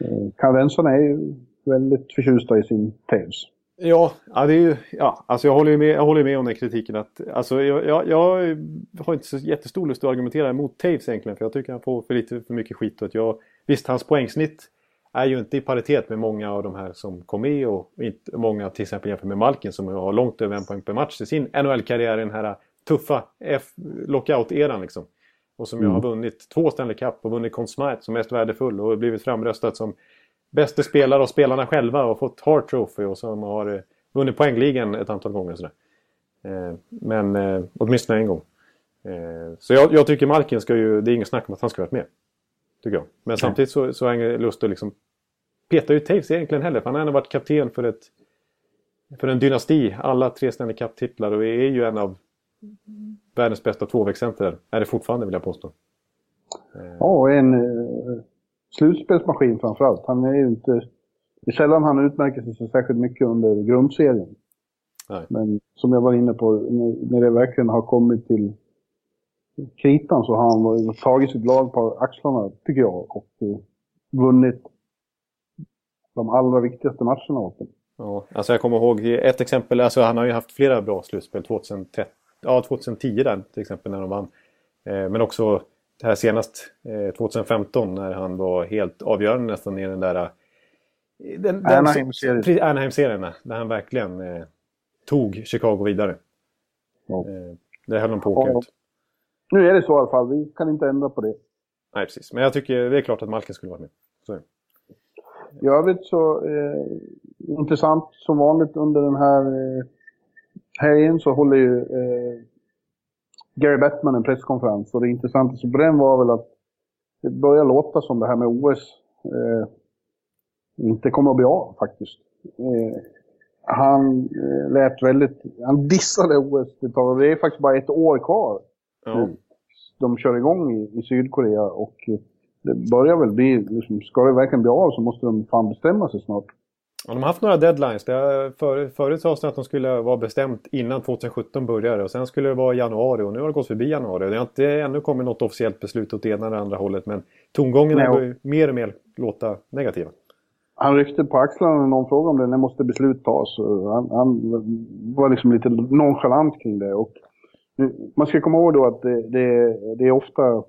Speaker 3: eh, kanadensarna är ju väldigt förtjusta i sin Taves.
Speaker 2: Ja, ja, det är ju, ja alltså jag håller ju med, jag håller med om den kritiken. Att, alltså jag, jag, jag har inte så jättestor lust att argumentera emot Taves egentligen. För jag tycker han får för lite för mycket skit. Och att jag, visst, hans poängsnitt är ju inte i paritet med många av de här som kom med. Och inte, många till exempel jämfört med Malkin som har långt över en poäng per match i sin NHL-karriär. i Den här tuffa lockout-eran liksom. Och som ju
Speaker 3: Mm.
Speaker 2: har vunnit två Stanley Cup och vunnit Conn Smythe som mest värdefull. Och blivit framröstad som bäste spelare av spelarna själva och fått Hart Trophy och som har eh, vunnit poängligan ett antal gånger. och Sådär. Eh, men eh, åtminstone en gång. Så jag, jag tycker Malkin ska ju, det är inget snack om att han ska varit med. Tycker jag. Men samtidigt så, så har jag ingen lust att liksom peta ut Taves egentligen heller. För han har ändå varit kapten för, ett, för en dynasti. Alla tre Stanley Cup-titlar och är ju en av världens bästa tvåvägscenter. Är det fortfarande vill jag påstå.
Speaker 3: Ja, och en eh, slutspelsmaskin framförallt. Han är ju inte... Det är sällan han utmärker sig så särskilt mycket under grundserien.
Speaker 2: Nej.
Speaker 3: Men som jag var inne på, när, när det verkligen har kommit till kritan så har han tagit sitt lag på axlarna, tycker jag. Och eh, vunnit de allra viktigaste matcherna åt dem.
Speaker 2: Ja, alltså jag kommer ihåg ett exempel. Alltså han har ju haft flera bra slutspel. 2013, ja, 2010 där till exempel när de vann. Eh, men också det här senast, eh, 2015, när han var helt avgörande nästan i den där... eh, Den,
Speaker 3: Anaheim-serien.
Speaker 2: Anaheim-serien, där han verkligen eh, tog Chicago vidare.
Speaker 3: Ja.
Speaker 2: Eh, det höll de på att åka ut.
Speaker 3: Nu är det så i alla fall, vi kan inte ändra på det.
Speaker 2: Nej, precis. Men jag tycker det är klart att Malkin skulle vara med. Så.
Speaker 3: I övrigt så eh, intressant som vanligt under den här eh, helgen så håller ju eh, Gary Bettman en presskonferens. Och det intressanta på den var väl att det börjar låta som det här med OS eh, inte kommer att bli av faktiskt. Eh, han eh, lät väldigt, han dissade OS. Det är faktiskt bara ett år kvar
Speaker 2: Ja.
Speaker 3: nu. De kör igång i, i Sydkorea och eh, det börjar väl bli, liksom, ska det verkligen bli av så måste de fan bestämma sig snart.
Speaker 2: Ja, de har haft några deadlines. Det för, förut sades det att de skulle vara bestämt innan 2017 började och sen skulle det vara januari och nu har det gått förbi januari. Det har inte ännu kommit något officiellt beslut åt det ena eller andra hållet men tongångarna börjar mer och mer låta negativa.
Speaker 3: Han ryckte på axlarna när någon frågade om det, när måste beslut tas? Han, han var liksom lite nonchalant kring det. Och man ska komma ihåg då att det, det, det är ofta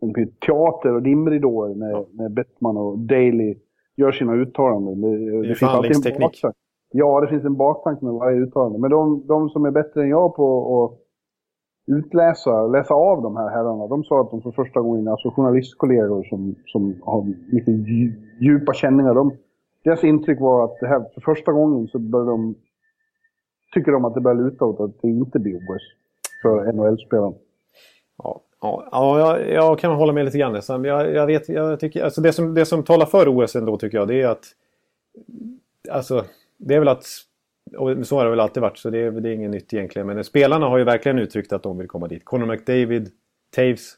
Speaker 3: en teater och dimridåer när,
Speaker 2: Ja.
Speaker 3: när Bettman och Daley gör sina uttalanden. Det, det finns alltid en baktanke. Ja, det finns en baktanke med varje uttalande. Men de, de som är bättre än jag på att utläsa, läsa av de här herrarna, de sa att de för första gången, alltså journalistkollegor som, som har dju- djupa känningar, de, deras intryck var att det här, för första gången så börjar de, tycker de att det börjar luta åt att det inte blir OS för NHL-spelarna.
Speaker 2: Ja, ja, ja jag, jag kan hålla med lite grann. Jag, jag vet, jag tycker, alltså det, som, det som talar för OS ändå tycker jag det är att... Alltså, det är väl att... Och så har det väl alltid varit så det är, det är inget nytt egentligen. Men spelarna har ju verkligen uttryckt att de vill komma dit. Conor McDavid, Taves,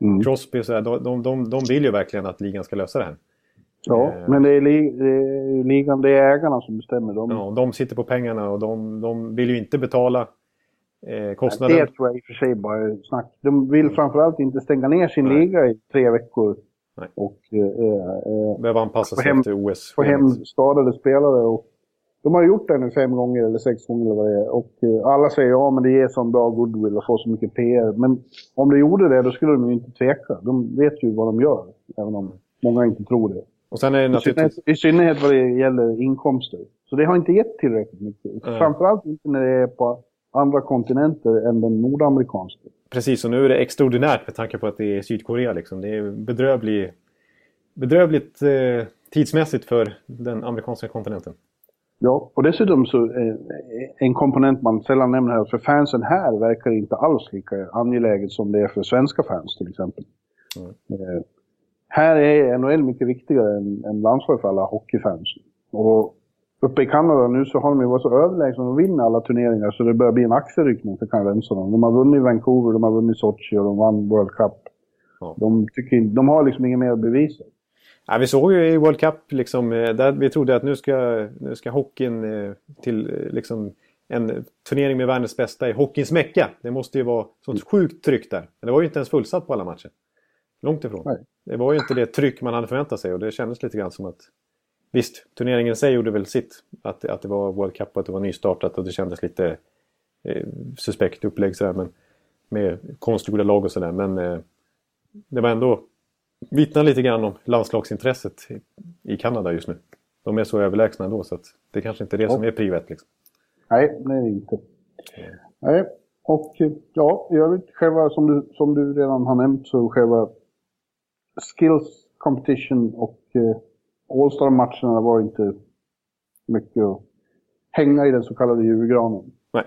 Speaker 3: Mm.
Speaker 2: Crosby och sådär. De, de, de, de vill ju verkligen att ligan ska lösa det här.
Speaker 3: Ja,
Speaker 2: Eh.
Speaker 3: men det är, li, det är ligan, det är ägarna som bestämmer. De,
Speaker 2: Ja, de sitter på pengarna och de, de vill ju inte betala eh, kostnaden.
Speaker 3: Det tror jag i och för sig bara är snack. De vill framförallt inte stänga ner sin
Speaker 2: Nej.
Speaker 3: liga i tre veckor.
Speaker 2: Nej.
Speaker 3: Och eh, eh,
Speaker 2: Behöver anpassa
Speaker 3: Få
Speaker 2: sig
Speaker 3: hem-
Speaker 2: efter OS.
Speaker 3: få hem skadade spelare. Och de har gjort det nu fem gånger eller sex gånger eller vad det är. Och eh, alla säger ja men det ger sån bra goodwill och får så mycket PR. Men om de gjorde det då skulle de ju inte tveka. De vet ju vad de gör. Även om många inte tror det.
Speaker 2: Och sen är det
Speaker 3: I synnerhet,
Speaker 2: naturligtvis...
Speaker 3: I synnerhet vad det gäller inkomster. Så det har inte gett tillräckligt mycket.
Speaker 2: Nej.
Speaker 3: Framförallt inte när det är på andra kontinenter än den nordamerikanska.
Speaker 2: Precis, och nu är det extraordinärt med tanke på att det är Sydkorea. Liksom. Det är bedrövlig, bedrövligt eh, tidsmässigt för den amerikanska kontinenten.
Speaker 3: Ja, och dessutom så eh, en komponent man sällan nämner här, för fansen här verkar inte alls lika angeläget som det är för svenska fans till exempel.
Speaker 2: Mm.
Speaker 3: Eh, här är NHL mycket viktigare än, än landslag för alla hockeyfans. Och uppe i Kanada nu så har de ju varit så överlägsna och vinner alla turneringar så det börjar bli en axelryckning för kanadensarna. De har vunnit Vancouver, de har vunnit Sochi och de vann World Cup.
Speaker 2: Ja.
Speaker 3: De, tycker, de har liksom inget mer att bevisa.
Speaker 2: Ja, vi såg ju i World Cup, liksom, eh, där vi trodde att nu ska, nu ska hockeyn eh, till eh, liksom, en turnering med världens bästa i hockeyns mecka. Det måste ju vara sånt sjukt tryck där. Men det var ju inte ens fullsatt på alla matcher. Långt ifrån.
Speaker 3: Nej.
Speaker 2: Det var ju inte det tryck man hade förväntat sig och det kändes lite grann som att Visst, turneringen i sig gjorde väl sitt. Att, att det var World Cup och att det var nystartat och det kändes lite eh, suspekt upplägg sådär. Men, med konstgjorda lag och sådär. Men eh, det var ändå vittnar lite grann om landslagsintresset i, Kanada just nu. De är så överlägsna ändå så att det kanske inte är det som är prio ett, liksom.
Speaker 3: Nej, det är inte. Nej, och eh, ja, i övrigt själva som du, som du redan har nämnt så själva skills competition och eh, All-star-matcherna var inte mycket att hänga i den så kallade julgranen.
Speaker 2: Nej.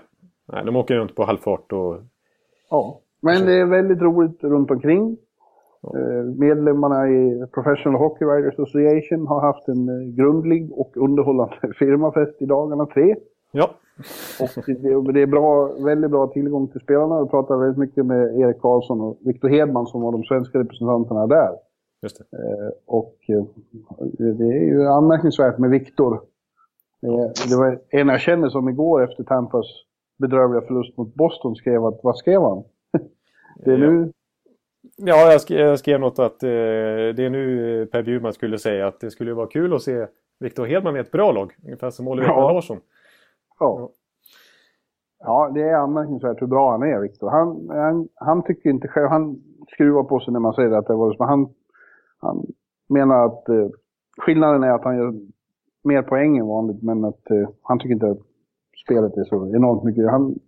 Speaker 2: Nej, de åker runt på halvfart och
Speaker 3: Ja, men det är väldigt roligt runt omkring. Eh, medlemmarna i Professional Hockey Writers Association har haft en eh, grundlig och underhållande firmafest i dagarna tre.
Speaker 2: Ja.
Speaker 3: Och det, det är bra, väldigt bra tillgång till spelarna. Vi pratade väldigt mycket med Erik Karlsson och Viktor Hedman som var de svenska representanterna där.
Speaker 2: Just det.
Speaker 3: Eh, och eh, det är ju anmärkningsvärt med Viktor. Eh, det var en jag känner som igår efter Tampas bedrövliga förlust mot Boston skrev att, vad skrev han? det är nu...
Speaker 2: Ja, jag skrev, jag skrev något att eh, det är nu Per Bjurman skulle säga att det skulle vara kul att se Viktor Hedman i ett bra lag. Ungefär som Oliver
Speaker 3: Ja.
Speaker 2: Larsson.
Speaker 3: Ja. ja, det är anmärkningsvärt hur bra han är, Viktor. Han, han, han tycker inte själv, han skruvar på sig när man säger att det var men han, han menar att eh, skillnaden är att han gör mer poäng än vanligt, men att eh, han tycker inte att spelet är så enormt mycket. Han,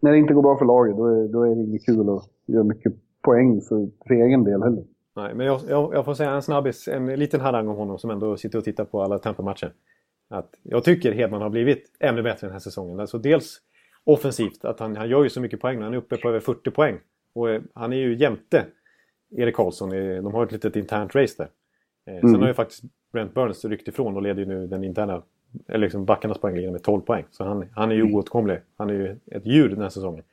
Speaker 3: när det inte går bra för laget, då är, då är det inget kul att göra mycket poäng för, för egen del heller.
Speaker 2: Nej, men jag, jag, jag får säga en snabbis, en liten harang om honom som ändå sitter och tittar på alla Tampa-matcher. Att jag tycker Hedman har blivit ännu bättre den här säsongen. Alltså dels offensivt, att han, han gör ju så mycket poäng. Han är uppe på över 40 poäng. Och eh, han är ju jämte Erik Karlsson. De har ett litet internt race där. Eh, Sen
Speaker 3: Mm.
Speaker 2: har ju faktiskt Brent Burns ryckt ifrån och leder ju nu den interna, eller liksom backarnas poängliga med 12 poäng. Så han, han är ju oåtkomlig. Han är ju ett djur den här säsongen.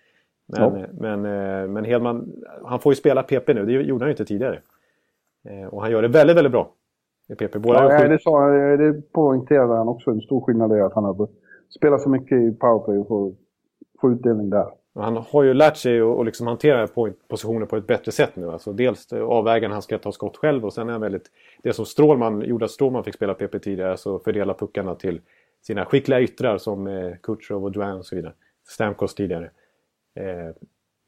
Speaker 2: Men,
Speaker 3: Ja.
Speaker 2: eh, men, eh, men Hedman, han får ju spela PP nu. Det gjorde han ju inte tidigare. Och han gör det väldigt, väldigt bra. I PP. Båda
Speaker 3: Ja, det, sa, det poängterade han också. En stor skillnad är att han har spelat så mycket i powerplay och får, får utdelning där.
Speaker 2: Han har ju lärt sig att liksom hantera positioner på ett bättre sätt nu. Alltså dels avväga när han ska ta skott själv och sen är han väldigt... Det som Strålman gjorde att Strålman fick spela PP tidigare, alltså fördela puckarna till sina skickliga yttrar som eh, Kutjerov och Duan och så vidare. Stamkos tidigare. Eh,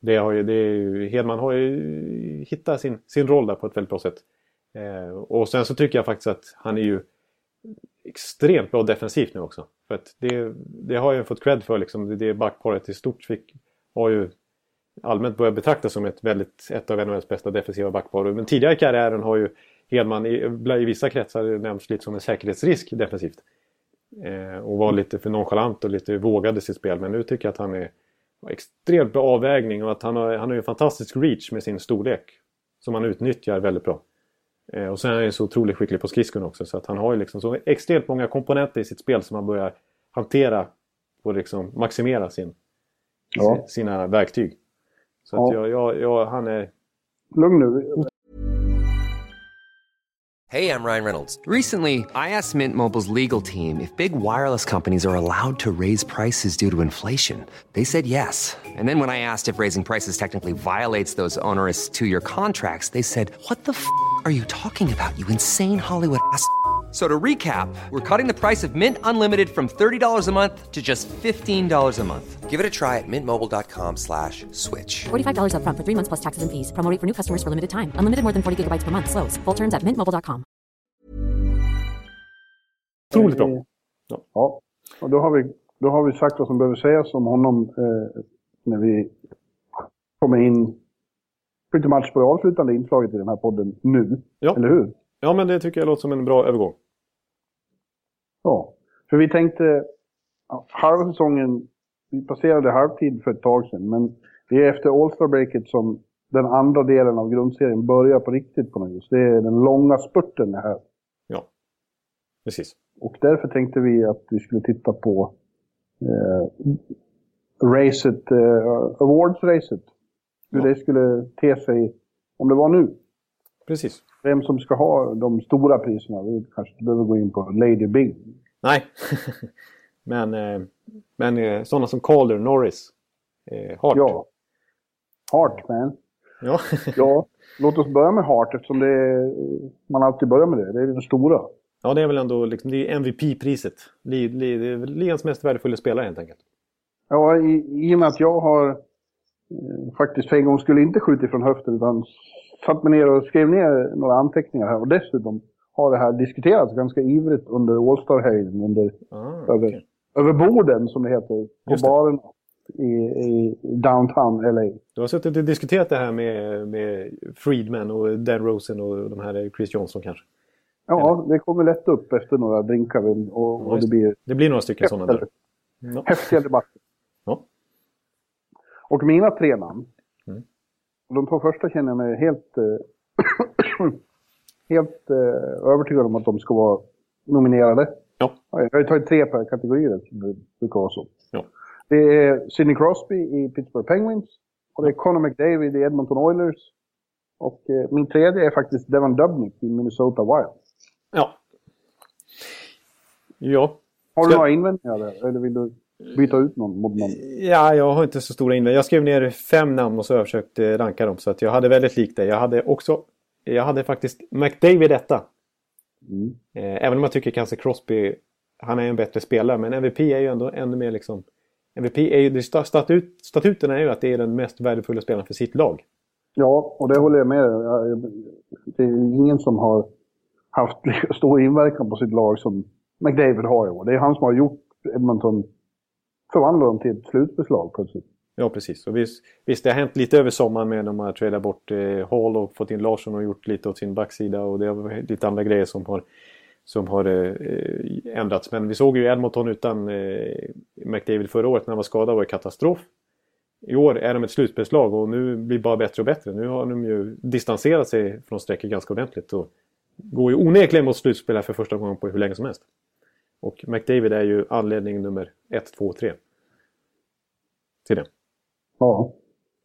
Speaker 2: det har ju, det är ju, Hedman har ju hittat sin, sin roll där på ett väldigt bra sätt. Eh, och sen så tycker jag faktiskt att han är ju extremt bra defensivt nu också. För att det, det har jag fått cred för liksom. Det, det backparet i stort fick, har ju allmänt börjat betraktas som ett, väldigt, ett av NHLs bästa defensiva backpar. Men tidigare i karriären har ju Hedman i, i vissa kretsar nämnts lite som en säkerhetsrisk defensivt. Eh, och var lite för nonchalant och lite vågad i sitt spel. Men nu tycker jag att han är har extremt bra avvägning och att han har, han har ju en fantastisk reach med sin storlek. Som han utnyttjar väldigt bra. Eh, och sen är han ju så otroligt skicklig på skridskon också. Så att han har ju liksom så extremt många komponenter i sitt spel som han börjar hantera och liksom maximera sin,
Speaker 3: Ja.
Speaker 2: sina verktyg. Så att
Speaker 3: Ja.
Speaker 2: jag, jag, jag, han är...
Speaker 3: Lugn nu.
Speaker 4: Hey, I'm Ryan Reynolds.
Speaker 5: Recently, I asked Mint Mobile's legal team if big wireless companies are allowed to raise prices due to inflation. They said yes. And then when I asked if raising prices technically violates those onerous two year contracts, they said, What the f are you talking about, you insane Hollywood ass? F- So to recap, we're cutting the price of Mint Unlimited from $30 a month to just $15 a month.
Speaker 4: Give it a try at mintmobile.com slash switch.
Speaker 6: $45 upfront for three months plus taxes and fees. Promo rate for new customers for limited time. Unlimited more than 40 gigabytes per month. Slows. Full terms at mintmobile.com.
Speaker 2: Otroligt bra.
Speaker 3: Ja, och då har, vi, då har vi sagt vad som behöver sägas om honom eh, när vi kommer in pretty much på det avslutande inslaget i den här podden nu.
Speaker 2: Ja.
Speaker 3: Eller hur?
Speaker 2: Ja, men det tycker jag låter som en bra övergång.
Speaker 3: Ja. För vi tänkte, halva säsongen, vi passerade halvtid för ett tag sedan, men det är efter All-Star-breaket som den andra delen av grundserien börjar på riktigt på något vis. Det är den långa spurten det här.
Speaker 2: Ja, precis.
Speaker 3: Och därför tänkte vi att vi skulle titta på eh, racet, eh, awards-racet. Hur
Speaker 2: Ja.
Speaker 3: det skulle te sig om det var nu.
Speaker 2: Precis.
Speaker 3: Vem som ska ha de stora priserna. Vi kanske inte behöver gå in på Lady Big.
Speaker 2: Nej. men eh, men eh, sådana som Calder, Norris, eh, Hart.
Speaker 3: Ja. Hart, man.
Speaker 2: Ja.
Speaker 3: Ja, låt oss börja med Hart eftersom det är, man alltid börjar med det. Det är den stora.
Speaker 2: ja, det är väl ändå liksom, det är MVP-priset. Ligans mest värdefulla spelare helt enkelt.
Speaker 3: Ja, i, i och med att jag har eh, faktiskt för en gång skulle inte skjutit från höften utan satt mig ner och skrev ner några anteckningar här. Och dessutom har det här diskuterats ganska ivrigt under All-Star-helgen. Under,
Speaker 2: Ah,
Speaker 3: över,
Speaker 2: okej.
Speaker 3: över borden som det heter. På baren i, i downtown LA.
Speaker 2: Du har suttit och diskuterat det här med, med Friedman och Dan Rosen och de här Chris Johnson kanske.
Speaker 3: Ja, det kommer lätt upp efter några drinkar och, och det blir
Speaker 2: Det blir några stycken sådana där.
Speaker 3: häftiga, häftiga debatter.
Speaker 2: Ja.
Speaker 3: Och mina tre namn. De två första känner jag mig helt, eh, helt eh, övertygad om att de ska vara nominerade.
Speaker 2: Ja.
Speaker 3: Jag har ju tagit tre per kategori, det brukar vara så.
Speaker 2: Ja.
Speaker 3: Det är Sidney Crosby i Pittsburgh Penguins. Och det är Connor McDavid i Edmonton Oilers. Och eh, min tredje är faktiskt Devon Dubnik i Minnesota Wild.
Speaker 2: Ja. Ja.
Speaker 3: Har du
Speaker 2: Ska-
Speaker 3: några invändningar där? Eller vill du byta ut någon mot någon?
Speaker 2: Ja, jag har inte så stora invändningar. Jag skrev ner fem namn och så har jag försökt ranka dem. Så att jag hade väldigt likt det. Jag hade också... Jag hade faktiskt McDavid detta.
Speaker 3: Mm.
Speaker 2: Eh, även om jag tycker kanske Crosby... Han är en bättre spelare. Men MVP är ju ändå ännu mer liksom... MVP är ju... Statut, statuten är ju att det är den mest värdefulla spelaren för sitt lag.
Speaker 3: Ja, och det håller jag med Det är ingen som har haft stor inverkan på sitt lag som McDavid har i år. Det är han som har gjort Edmonton, förvandlar dem till ett slutbeslag plötsligt.
Speaker 2: Ja, precis. Och visst, visst, det har hänt lite över sommaren med när man har tradat bort eh, Hall och fått in Larsson och gjort lite åt sin backsida. Och det har varit lite andra grejer som har, som har eh, eh ändrats. Men vi såg ju Edmonton utan eh, McDavid förra året när han var skadad var det katastrof. I år är de ett slutbeslag och nu blir det bara bättre och bättre. Nu har de ju distanserat sig från strecket ganska ordentligt. Och går ju onekligen mot slutspel här för första gången på hur länge som helst. Och McDavid är ju anledning nummer 1, 2, 3. Till det.
Speaker 3: Ja.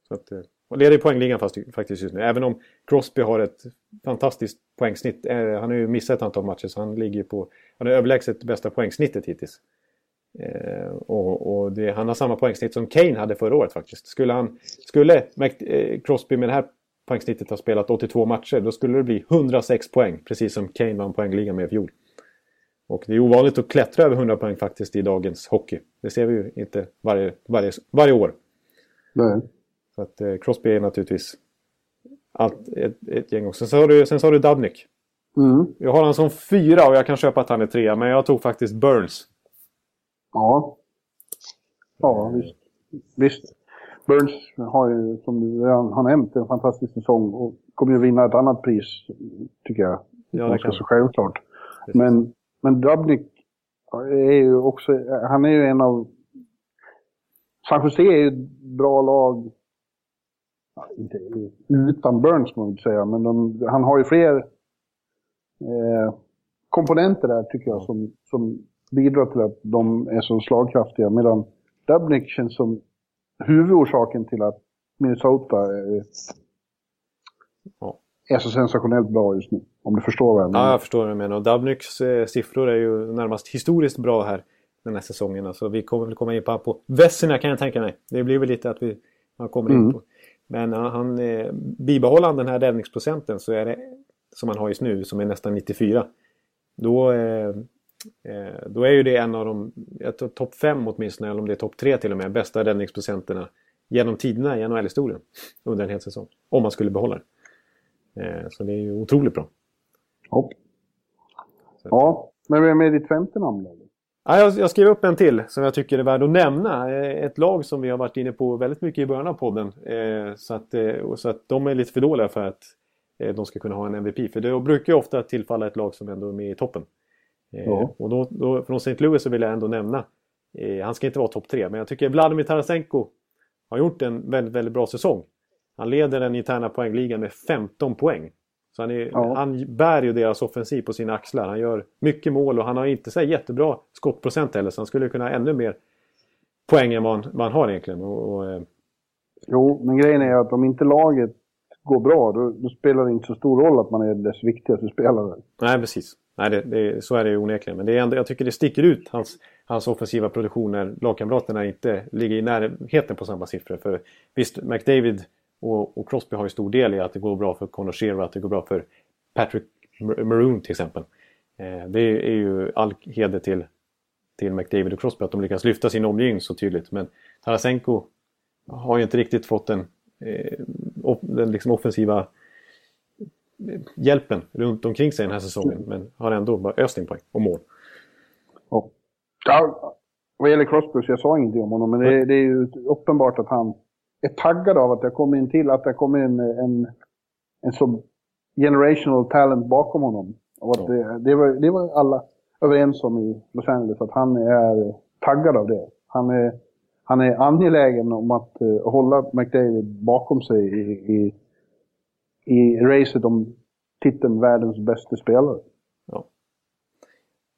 Speaker 2: Så att, eh, och leder i poängligan fast, faktiskt just nu. Även om Crosby har ett fantastiskt poängsnitt. Eh, han har ju missat ett antal matcher så han ligger på... Han har överlägset bästa poängsnittet hittills. Eh, och och det, han har samma poängsnitt som Kane hade förra året faktiskt. Skulle, han, skulle Mac- eh, Crosby med det här poängsnittet ha spelat 82 matcher då skulle det bli 106 poäng. Precis som Kane vann poängligan med i fjol. Och det är ovanligt att klättra över 100 poäng faktiskt i dagens hockey. Det ser vi ju inte varje, varje, varje år.
Speaker 3: Det,
Speaker 2: Så att eh, Crosby är naturligtvis allt, ett, ett gäng också. Sen har du, sen du Dubnik.
Speaker 3: mm.
Speaker 2: Jag har han som fyra och jag kan köpa att han är trea. Men jag tog faktiskt Burns.
Speaker 3: Ja. Ja, visst. Visst. Burns har ju, som du redan har nämnt, en fantastisk säsong och kommer ju vinna ett annat pris, tycker jag.
Speaker 2: Ja, det
Speaker 3: Ganska
Speaker 2: kan
Speaker 3: så självklart. Men, men Dubnik är ju också, han är ju en av... San Jose är ju ett bra lag. Ja, inte utan Burns kan man inte säga, men de, han har ju fler eh, komponenter där tycker jag som, som bidrar till att de är så slagkraftiga. Medan Dubnik känns som huvudorsaken till att Minnesota är,
Speaker 2: Ja
Speaker 3: är så sensationellt bra just nu. Om du förstår vad jag menar.
Speaker 2: Ja, jag förstår vad du menar. Och Dubniks eh, siffror är ju närmast historiskt bra här den här säsongen. Alltså, vi kommer väl komma in på på Vesina kan jag tänka mig. Det blir väl lite att vi man kommer in
Speaker 3: Mm.
Speaker 2: på. Men han, han eh, bibehåller han den här räddningsprocenten så är det som han har just nu som är nästan 94. Då, eh, eh, då är ju det en av de, jag tror topp 5 åtminstone, eller om det är topp 3 till och med, bästa räddningsprocenterna genom tiderna i NHL-historien under en hel säsong. Om man skulle behålla det. Eh, så det är ju otroligt bra.
Speaker 3: Ja. ja, men vem är ditt femte namn då?
Speaker 2: Ja, jag, jag skrev upp en till som jag tycker är värd att nämna. Eh, Ett lag som vi har varit inne på väldigt mycket i början av podden. Eh, så, att, så att de är lite för dåliga för att de ska kunna ha en MVP. För det brukar ju ofta tillfalla ett lag som ändå är med i toppen.
Speaker 3: Ja.
Speaker 2: Och då, då, från St. Louis så vill jag ändå nämna. Han ska inte vara topp tre, men jag tycker Vladimir Tarasenko har gjort en väldigt, väldigt bra säsong. Han leder den interna poängligan med 15 poäng. Så han, är,
Speaker 3: Ja.
Speaker 2: han bär ju deras offensiv på sina axlar. Han gör mycket mål och han har inte så jättebra skottprocent heller. Så han skulle kunna ha ännu mer poäng än vad han har egentligen. Och, och, eh,
Speaker 3: Jo, men grejen är att om inte laget går bra, då, då spelar det inte så stor roll att man är dess viktigaste spelare.
Speaker 2: nej, precis. Nej, det, det, så är det ju onekligen. Men det är ändå, jag tycker det sticker ut hans, hans offensiva produktion när lagkamraterna inte ligger i närheten på samma siffror. För visst, McDavid och, och Crosby har ju stor del i att det går bra för Conor att det går bra för Patrick Mar- Maroon till exempel. Eh, det är ju all heder till, till McDavid och Crosby att de lyckas lyfta sin omgivning så tydligt. Men Tarasenko har ju inte riktigt fått den, eh, den liksom offensiva eh, hjälpen runt omkring sig den här säsongen. Men har ändå bara öst in poäng och mål.
Speaker 3: Ja. Ja, vad gäller Crosby så jag sa ingenting om honom, men det, det är ju uppenbart att han är taggad av att det kommer in till, att det kommer en, en, en så generational talent bakom honom. Och att det, det, var, det var alla överens om i Los Angeles, att han är taggad av det. Han, är, han är angelägen om att uh, hålla McDavid bakom sig i, i, i racet om titeln världens bästa spelare.
Speaker 2: Ja.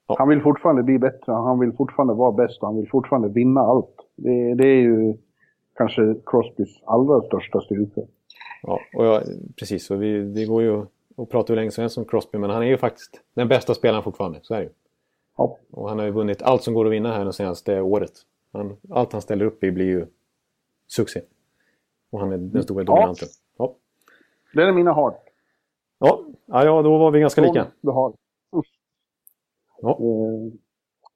Speaker 2: Ja.
Speaker 3: Han vill fortfarande bli bättre, han vill fortfarande vara bäst och han vill fortfarande vinna allt. Det, det är ju kanske Crosbys allra största styrka.
Speaker 2: Ja, och jag, precis. Och vi, det går ju att prata hur länge som helst om Crosby, men han är ju faktiskt den bästa spelaren fortfarande. Så är det ju.
Speaker 3: Ja.
Speaker 2: Och han har ju vunnit allt som går att vinna här det senaste året. Han, allt han ställer upp i blir ju succé. Och han är den stora dominanten. Ja.
Speaker 3: Det är mina hart.
Speaker 2: Ja. Ja, ja, då var vi ganska lika.
Speaker 3: Du har.
Speaker 2: Ja.
Speaker 3: Eh,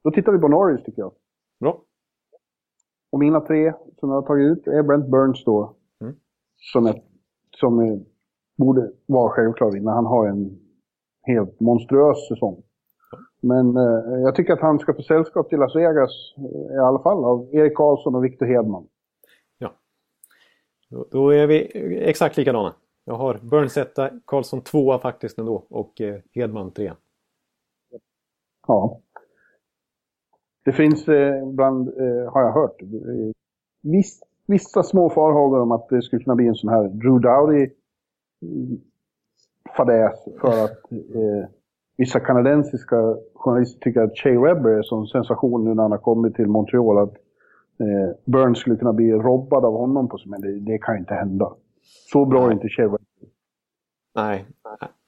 Speaker 3: då tittar vi på Norris tycker jag.
Speaker 2: Bra.
Speaker 3: Och mina tre som jag har tagit ut är Brent Burns då.
Speaker 2: Mm.
Speaker 3: Som, är, som är, borde vara självklar vinnare. Han har en helt monstruös säsong. Men eh, jag tycker att han ska få sällskap till Las Vegas eh, i alla fall av Erik Karlsson och Victor Hedman.
Speaker 2: Ja. Då, då är vi exakt likadana. Jag har Burns etta, Karlsson tvåa faktiskt ändå och eh, Hedman trea.
Speaker 3: Ja. Det finns eh, ibland, eh, har jag hört, eh, viss, vissa små farhågor om att det skulle kunna bli en sån här Drew Dowdy mm, fadäs för att eh, vissa kanadensiska journalister tycker att Shea Webber är som sensation nu när han har kommit till Montreal. Att eh, Burns skulle kunna bli robbad av honom, på, men det, det kan inte hända. Så bra är inte Shea Webber.
Speaker 2: Nej,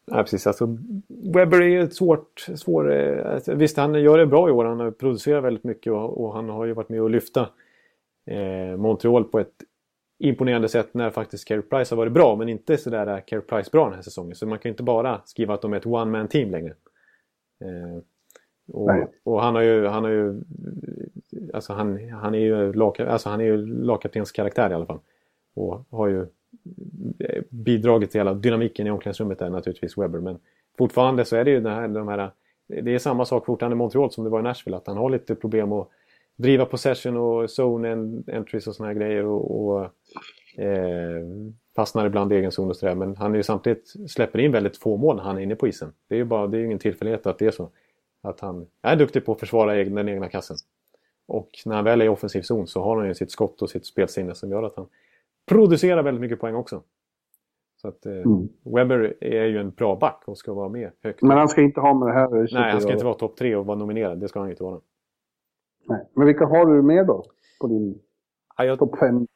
Speaker 2: Nej, precis. Alltså, Webber är ett svårt... Svår, eh, alltså, visst, han gör det bra i år. Han har producerat väldigt mycket och, och han har ju varit med och lyfta eh, Montreal på ett imponerande sätt när faktiskt Carey Price har varit bra. Men inte sådär Carey Price bra den här säsongen. Så man kan ju inte bara skriva att de är ett one-man team längre. Eh, och, och, han har ju... Han har ju alltså han, han är ju, lag, alltså han är ju lagkaptens karaktär i alla fall. Och har ju bidragit till hela dynamiken i omklädningsrummet är naturligtvis Webber. Men fortfarande så är det ju det här, de här... Det är samma sak fortfarande i Montreal som det var i Nashville. Att han har lite problem att driva possession och zone entries och såna här grejer. Och, och eh, fastnar ibland i egen zon och sådär. Men han är ju samtidigt släpper in väldigt få mål när han är inne på isen. Det är ju bara, det är ingen tillfällighet att det är så. Att han är duktig på att försvara den egna kassen. Och när han väl är i offensiv zon så har han ju sitt skott och sitt spelsinne som gör att han producerar väldigt mycket poäng också. Så att eh, mm. Webber är ju en bra back och ska vara med högt.
Speaker 3: Men han ska inte ha med det här
Speaker 2: Nej, han ska inte vara topp tre och vara nominerad. Det ska han inte vara.
Speaker 3: Nej. Men vilka har du med då? På din ja, jag... topp fem?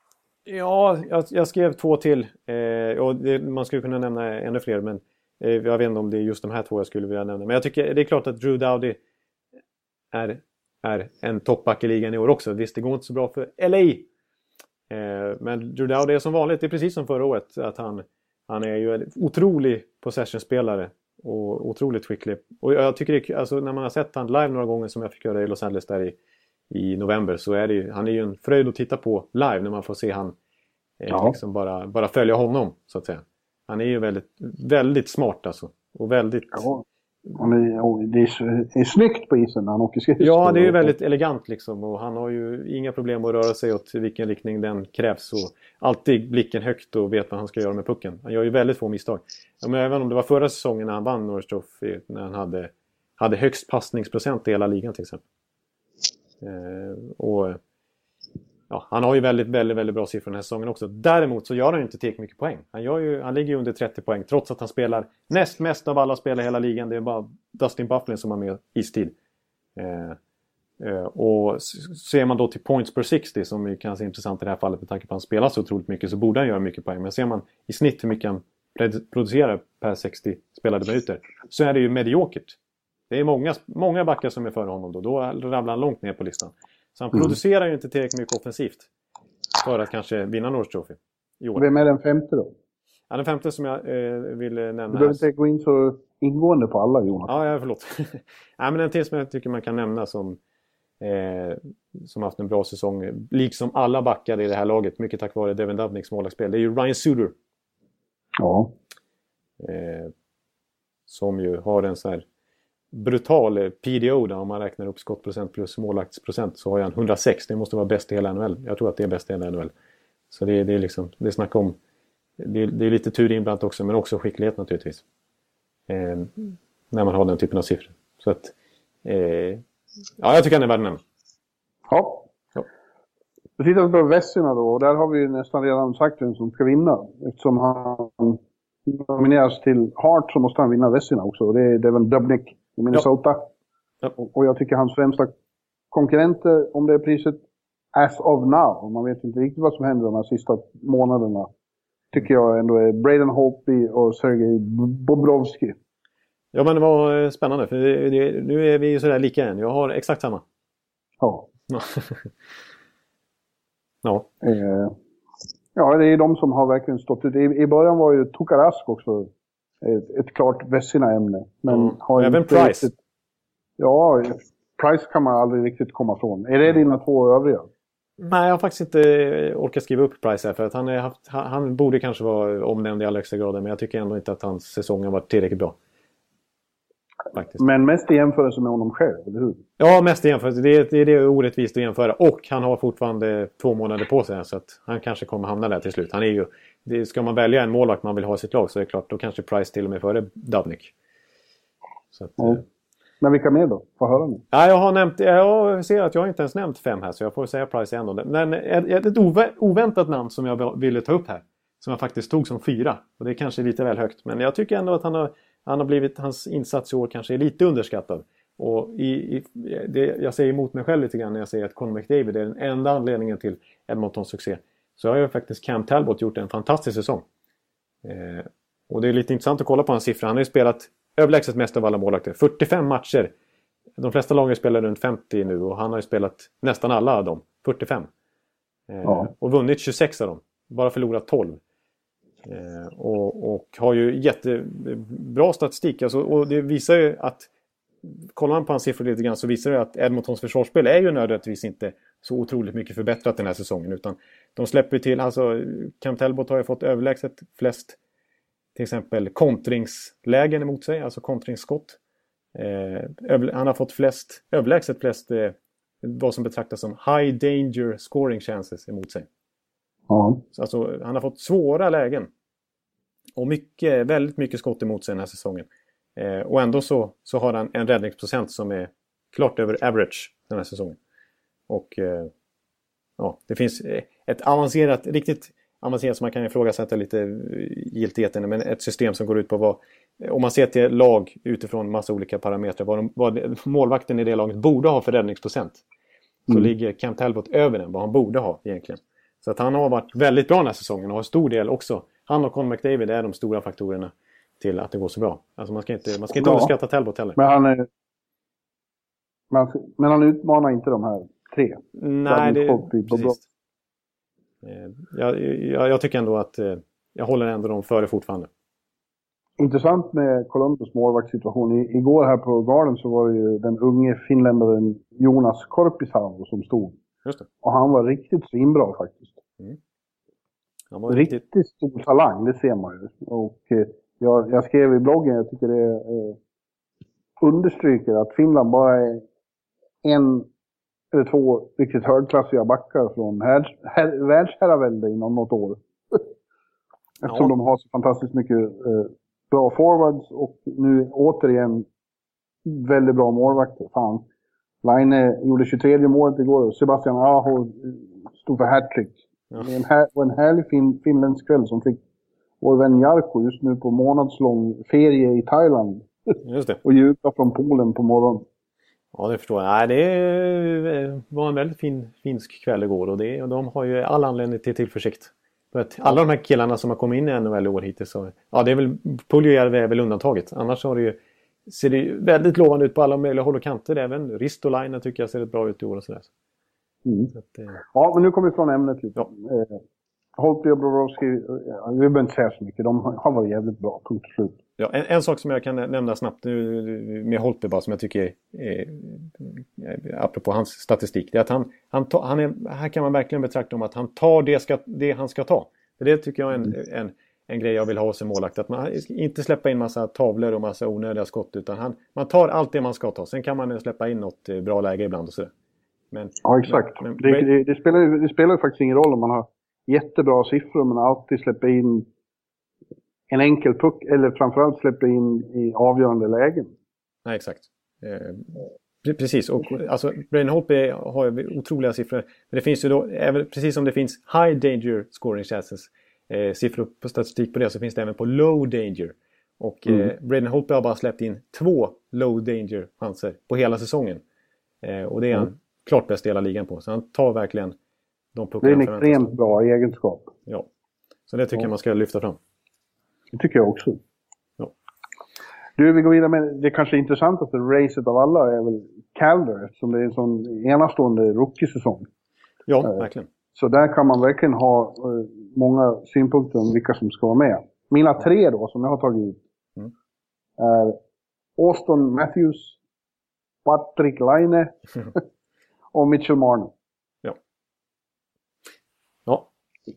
Speaker 2: Ja, jag, jag, skrev två till. Eh, och det, man skulle kunna nämna ännu fler, men eh, jag vet inte om det är just de här två jag skulle vilja nämna. Men jag tycker det är klart att Drew Dowdy är, är en toppback i ligan i år också. Visst, det går inte så bra för LA men Drew Dowd är som vanligt, det är precis som förra året, att han, han är ju en otrolig possession-spelare och otroligt skicklig. Och jag tycker det, alltså när man har sett han live några gånger som jag fick göra i Los Angeles där i, i november så är det ju, han är ju en fröjd att titta på live när man får se han eh, ja. liksom bara, bara följa honom så att säga. Han är ju väldigt, väldigt smart alltså. Och väldigt...
Speaker 3: Ja. Det, och det, är, är snyggt på isen när han åker skridskor.
Speaker 2: Ja, det är ju väldigt elegant liksom. Och han har ju inga problem att röra sig åt vilken riktning den krävs. Och alltid blicken högt och vet vad han ska göra med pucken. Han gör ju väldigt få misstag. Ja, men även om det var förra säsongen när han vann Norris Trophy, när han hade, hade högst passningsprocent i hela ligan till exempel. Eh, och ja, han har ju väldigt, väldigt, väldigt bra siffror den här säsongen också. Däremot så gör han ju inte tillräckligt mycket poäng. Han, gör ju, han ligger ju under 30 poäng trots att han spelar näst mest av alla spelare i hela ligan. Det är bara Dustin Bufflin som har mer istid. Eh, eh, och ser man då till points per 60 som är kanske intressant i det här fallet med tanke på att han spelar så otroligt mycket så borde han göra mycket poäng. Men ser man i snitt hur mycket han producerar per 60 spelade minuter så är det ju mediokert. Det är många, många backar som är före honom då. Då ramlar han långt ner på listan. Så han mm. producerar ju inte tillräckligt mycket offensivt för att kanske vinna North Trophy
Speaker 3: i år. Vem är den femte då?
Speaker 2: Ja, den femte som jag eh, vill nämna. Du
Speaker 3: behöver inte gå in så ingående på alla Jonas.
Speaker 2: Ja, ja förlåt. ja, men en till som jag tycker man kan nämna som, eh, som haft en bra säsong. Liksom alla backar i det här laget, mycket tack vare Devin Dubnicks målvaktsspel. Det är ju Ryan Suder.
Speaker 3: Ja.
Speaker 2: Eh, som ju har en sån här brutal PDO där om man räknar upp skottprocent plus målvaktsprocent så har han 106. Det måste vara bäst i hela NHL. Jag tror att det är bäst i hela NHL. Så det, det är liksom, det är om, det, det är lite tur inblandat också men också skicklighet naturligtvis. Eh, när man har den typen av siffror. Så att, eh, ja jag tycker han är värd
Speaker 3: nämna. Ja. ja. Då tittar vi på Vessina då och där har vi ju nästan redan sagt vem som ska vinna. Eftersom han nomineras till Hart så måste han vinna Vessina också. Och det är Devin Dubnik i Minnesota.
Speaker 2: Ja.
Speaker 3: Och, och jag tycker hans främsta konkurrenter om det priset, as of now, man vet inte riktigt vad som händer de här sista månaderna, tycker jag ändå är Braden Holtby och Sergej Bobrovski.
Speaker 2: Ja, men det var eh, spännande. För det, nu är vi ju sådär lika än. Jag har exakt samma.
Speaker 3: Ja.
Speaker 2: Ja. ja.
Speaker 3: Eh, ja, det är de som har verkligen stått ut. I, början var ju Tokarask också ett, ett klart Vessina-ämne. Men
Speaker 2: Mm.
Speaker 3: har
Speaker 2: Även
Speaker 3: inte
Speaker 2: Price.
Speaker 3: Riktigt, ja, Price kan man aldrig riktigt komma ifrån. Är det dina två övriga?
Speaker 2: Nej, jag har faktiskt inte orkat skriva upp Price här. För att han, är haft, han, han borde kanske vara omnämnd i allra högsta grad. Men jag tycker ändå inte att hans säsong har varit tillräckligt bra. Faktiskt.
Speaker 3: Men mest i jämförelse med honom själv, eller hur?
Speaker 2: Ja, mest i jämförelse. Det, är- det är orättvist att jämföra. Och han har fortfarande två månader på sig. Så att han kanske kommer hamna där till slut. Han är ju, det, ska man välja en målvakt man vill ha i sitt lag så är det klart, då kanske Price till och med före Dubnik.
Speaker 3: Ja.
Speaker 2: eh,
Speaker 3: Men vilka mer då? Få höra nu.
Speaker 2: Ja, jag har nämnt, jag ser att jag inte ens nämnt fem här så jag får säga Price igen då. Men ett, ett ove, oväntat namn som jag ville ta upp här. Som jag faktiskt tog som fyra. Och det är kanske lite väl högt. Men jag tycker ändå att han har, han har blivit, hans insats i år kanske är lite underskattad. Och i, i, det, jag säger emot mig själv lite grann när jag säger att Conor McDavid är den enda anledningen till Edmontons succé. Så har ju faktiskt Cam Talbot gjort en fantastisk säsong. Eh, och det är lite intressant att kolla på hans siffror. Han har ju spelat överlägset mest av alla målvakter. 45 matcher. De flesta lagen spelar runt 50 nu och han har ju spelat nästan alla av dem. 45. Eh,
Speaker 3: Ja.
Speaker 2: Och vunnit 26 av dem. Bara förlorat 12. Eh, och, och har ju jättebra statistik. Alltså, och det visar ju att kollar man på hans siffror lite grann så visar det att Edmontons försvarsspel är ju nödvändigtvis inte så otroligt mycket förbättrat den här säsongen. Utan de släpper till, alltså Cam Talbot har ju fått överlägset flest till exempel kontringslägen emot sig, alltså kontringsskott. Eh, han har fått flest, överlägset flest eh, vad som betraktas som high danger scoring chances emot sig.
Speaker 3: Ja.
Speaker 2: Så Alltså, han har fått svåra lägen. Och mycket, väldigt mycket skott emot sig den här säsongen. Eh, och ändå så, så har han en räddningsprocent som är klart över average den här säsongen. Och eh, ja, det finns eh, ett avancerat, riktigt avancerat som man kan ifrågasätta lite eh, giltigheten men ett system som går ut på vad, om man ser till lag utifrån massa olika parametrar, vad, de, vad målvakten i det laget borde ha för räddningsprocent. Så ligger Cam Talbot över den, vad han borde ha egentligen. Så att han har varit väldigt bra den här säsongen och har stor del också. Han och Conor McDavid är de stora faktorerna till att det går så bra. Alltså man ska inte, man ska inte
Speaker 3: Ja.
Speaker 2: underskatta Talbot heller.
Speaker 3: Men han är... Men, men han utmanar inte de här tre.
Speaker 2: Nej, det,
Speaker 3: Bobrovski.
Speaker 2: precis. Eh, Jag, jag, jag tycker ändå att eh, jag håller ändå dem före fortfarande.
Speaker 3: Intressant med Columbus målvaktssituation. I, igår här på Garden så var det ju den unge finländaren Jonas Korpisalo som stod.
Speaker 2: Just det.
Speaker 3: Och han var riktigt svinbra faktiskt.
Speaker 2: Riktigt...
Speaker 3: Riktigt stor talang, det ser man ju. Och eh, jag, jag skrev i bloggen, jag tycker det eh, understryker att Finland bara är en eller två riktigt högklassiga backar från här, här, världsherravälde inom något år. Eftersom
Speaker 2: Ja.
Speaker 3: de har så fantastiskt mycket eh, bra forwards och nu återigen väldigt bra målvakter. Fan. Line gjorde 23 målet igår och Sebastian Aho stod för hattrick.
Speaker 2: Ja.
Speaker 3: Det en här, var en härlig fin, finländsk kväll som fick vår vän Jarko just nu på månadslång ferie i Thailand
Speaker 2: Just det.
Speaker 3: och jubla från Polen på morgonen.
Speaker 2: Ja, det förstår jag. Nej, det var en väldigt fin finsk kväll igår och, det, och de har ju all anledning till tillförsikt. För att alla de här killarna som har kommit in i NHL i år hittills, så, ja det är väl Puljujärvi är väl undantaget. Annars har det ju, ser det ju väldigt lovande ut på alla möjliga håll och kanter. Även Ristolainen tycker jag ser rätt bra ut i år och sådär.
Speaker 3: Mm.
Speaker 2: Så att, eh,
Speaker 3: Ja, men nu kommer vi från ämnet lite.
Speaker 2: Ja.
Speaker 3: Eh, Holtby och Brodowski, eh, vi behöver inte säga så mycket. De har varit jävligt bra, punkt slut.
Speaker 2: Ja, en, en sak som jag kan nämna snabbt nu med Holtby bara som jag tycker är, eh, apropå hans statistik. Det är att han, han, tar, han är, här kan man verkligen betrakta om att han tar det, ska, det han ska ta. Det tycker jag är en, en, en grej jag vill ha hos en målvakt. Att man inte släppa in massa tavlor och massa onödiga skott. Utan han, man tar allt det man ska ta. Sen kan man släppa in något eh, bra läge ibland och sådär. Men,
Speaker 3: Ja, exakt.
Speaker 2: Men-
Speaker 3: det, det, det, spelar, det spelar ju faktiskt ingen roll om man har jättebra siffror men alltid släpper in en enkel puck eller framförallt släpper in i avgörande lägen.
Speaker 2: nej, exakt. Eh, Pre- Precis, och alltså Braden Holtby har ju otroliga siffror. Men det finns ju då, även, precis som det finns high danger scoring chances, eh, siffror på statistik på det, så finns det även på low danger. Och eh, Braden Holtby har bara släppt in två low danger chanser på hela säsongen. Eh, och det är han klart bäst i hela ligan på. Så han tar verkligen de
Speaker 3: Det är en extremt bra egenskap.
Speaker 2: Ja. Så det tycker jag man ska lyfta fram.
Speaker 3: Det tycker jag också.
Speaker 2: Ja.
Speaker 3: Du, vi går vidare med det kanske intressantaste racet av alla är väl Calder eftersom det är en sån enastående rookie-säsong.
Speaker 2: Ja, verkligen.
Speaker 3: Så där kan man verkligen ha eh, många synpunkter om vilka som ska vara med. Mina tre då, som jag har tagit ut,
Speaker 2: Mm.
Speaker 3: är Austin Matthews, Patrick Laine och Mitchell Marner.
Speaker 2: Ja,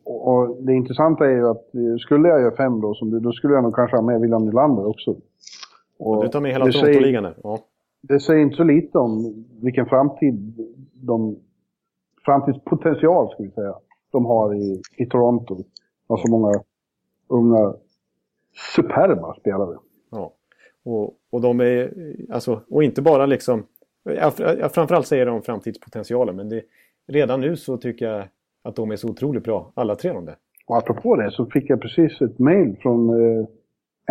Speaker 3: Och, och det intressanta är ju att eh, skulle jag göra fem då, som du, då skulle jag nog kanske ha med William Nylander också. Och
Speaker 2: du tar med hela Toronto-ligan där. Ja.
Speaker 3: det säger inte så lite om vilken framtid de, framtidspotential ska vi säga, de har i, i Toronto. Och så många unga superba spelare.
Speaker 2: Ja. Och, och de är, alltså, och inte bara liksom, jag, framförallt säger de framtidspotentialen, men det, redan nu så tycker jag att de är så otroligt bra, alla tre de där.
Speaker 3: Och apropå det så fick jag precis ett mail från eh,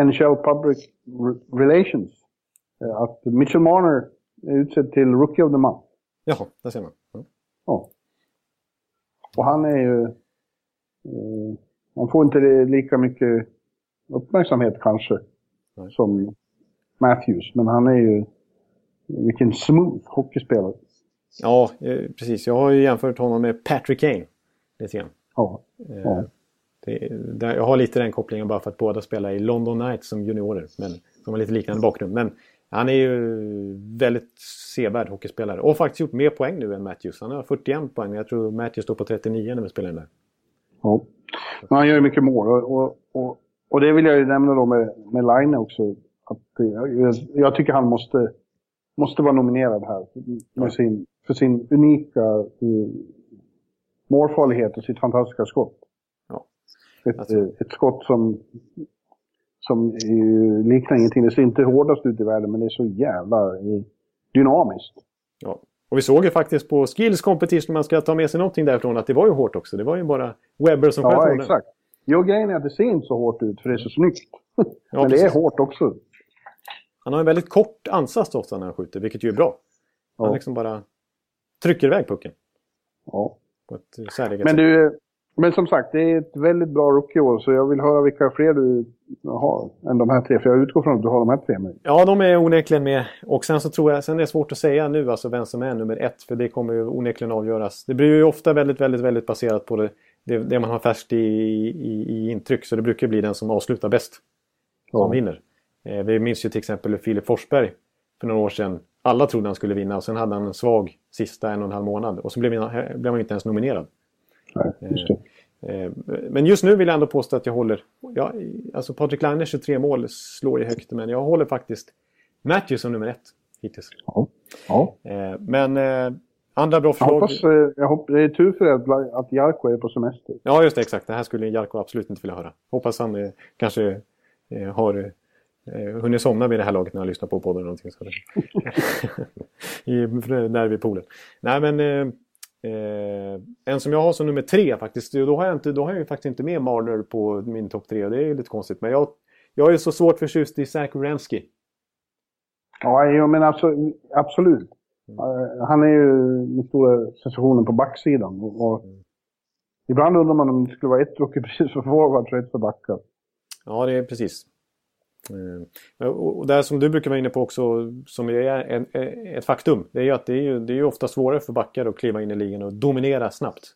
Speaker 3: NHL Public Re- Relations. Eh, att Mitchell Marner är utsedd till Rookie of the Month.
Speaker 2: Jaha, där ser man. Ja.
Speaker 3: Ja. Och han är ju... Eh, han får inte det lika mycket uppmärksamhet kanske
Speaker 2: Nej.
Speaker 3: som Matthews. Men han är ju... Vilken smooth hockeyspelare.
Speaker 2: Ja, eh, precis. Jag har ju jämfört honom med Patrick Kane. Lite grann.
Speaker 3: Ja.
Speaker 2: Eh,
Speaker 3: Ja.
Speaker 2: Det, där, jag har lite den kopplingen bara för att båda spelar i London Knights som juniorer. Men som har lite liknande bakgrund. Men han är ju väldigt sevärd hockeyspelare. Och faktiskt gjort mer poäng nu än Matthews. Han har 41 poäng. Jag tror Matthews står på 39 när vi spelar den där.
Speaker 3: ja. Men han gör ju mycket mål. Och, och, och, och det vill jag ju nämna då med, med Line också. Att, jag, jag tycker han måste, måste vara nominerad här. Med sin, för sin unika eh, målfarlighet och sitt fantastiska skott.
Speaker 2: Ja.
Speaker 3: Ett,
Speaker 2: Alltså-
Speaker 3: eh, ett skott som, som liknar ingenting. Det ser inte hårdast ut i världen, men det är så jävla eh, dynamiskt.
Speaker 2: Ja. Och vi såg ju faktiskt på Skills Competition, om man ska ta med sig någonting därifrån, att det var ju hårt också. Det var ju bara Webber som sköt
Speaker 3: Ja, exakt. Jo, grejen är att det ser inte så hårt ut, för det är så snyggt.
Speaker 2: Ja,
Speaker 3: men det är
Speaker 2: precis.
Speaker 3: hårt också.
Speaker 2: Han har en väldigt kort ansats ofta när han skjuter, vilket ju är bra. Han
Speaker 3: Ja.
Speaker 2: liksom bara trycker iväg pucken
Speaker 3: Ja.
Speaker 2: eh,
Speaker 3: Men
Speaker 2: sätt.
Speaker 3: du, men som sagt, det är ett väldigt bra rookieår, så jag vill höra vilka fler du har än de här tre. För jag utgår från att du har de här tre med.
Speaker 2: Ja, de är onekligen med. Och sen så tror jag, sen är det svårt att säga nu alltså vem som är nummer ett. För det kommer ju onekligen avgöras. Det blir ju ofta väldigt, väldigt, väldigt baserat på det, det, det man har färskt i, i, i intryck. Så det brukar bli den som avslutar bäst. Som
Speaker 3: Ja.
Speaker 2: vinner. Eh, vi minns ju till exempel Filip Forsberg för några år sedan. Alla trodde han skulle vinna och sen hade han en svag sista en och en halv månad. Och så blev han, blev han inte ens nominerad.
Speaker 3: Nej, just.
Speaker 2: Eh, Men just nu vill jag ändå påstå att jag håller... Ja, alltså Patrik Laine 23 mål slår ju högt, men jag håller faktiskt Matthews som nummer ett hittills.
Speaker 3: Ja. ja.
Speaker 2: Eh, Men eh, andra bra
Speaker 3: Jag
Speaker 2: förslag...
Speaker 3: hoppas, eh, jag hoppas, det är tur för dig att, Jarko är på semester.
Speaker 2: Ja, just det, exakt. Det här skulle Jarko absolut inte vilja höra. Hoppas han eh, kanske eh, har eh, hunnit somna vid det här laget när han lyssnar på podden eller någonting. Så I, där vid poolen. Nej, men eh, eh, en som jag har som nummer tre faktiskt. Då har jag, inte, då har jag ju faktiskt inte med Marner på min topp tre och det är ju lite konstigt. Men jag, jag är så svårt förtjust i Zach Wierenski.
Speaker 3: Ja, jo, men alltså, absolut. Eh, Han är ju den stora sensationen på backsidan. Och, och Ibland undrar man om det skulle vara ett rookiepris för forwards och ett för backar.
Speaker 2: Ja, det är precis. Eh, Och det som du brukar vara inne på också, som är en, ett faktum, det är ju att det är ju, det är ofta svårare för backar att kliva in i ligan och dominera snabbt.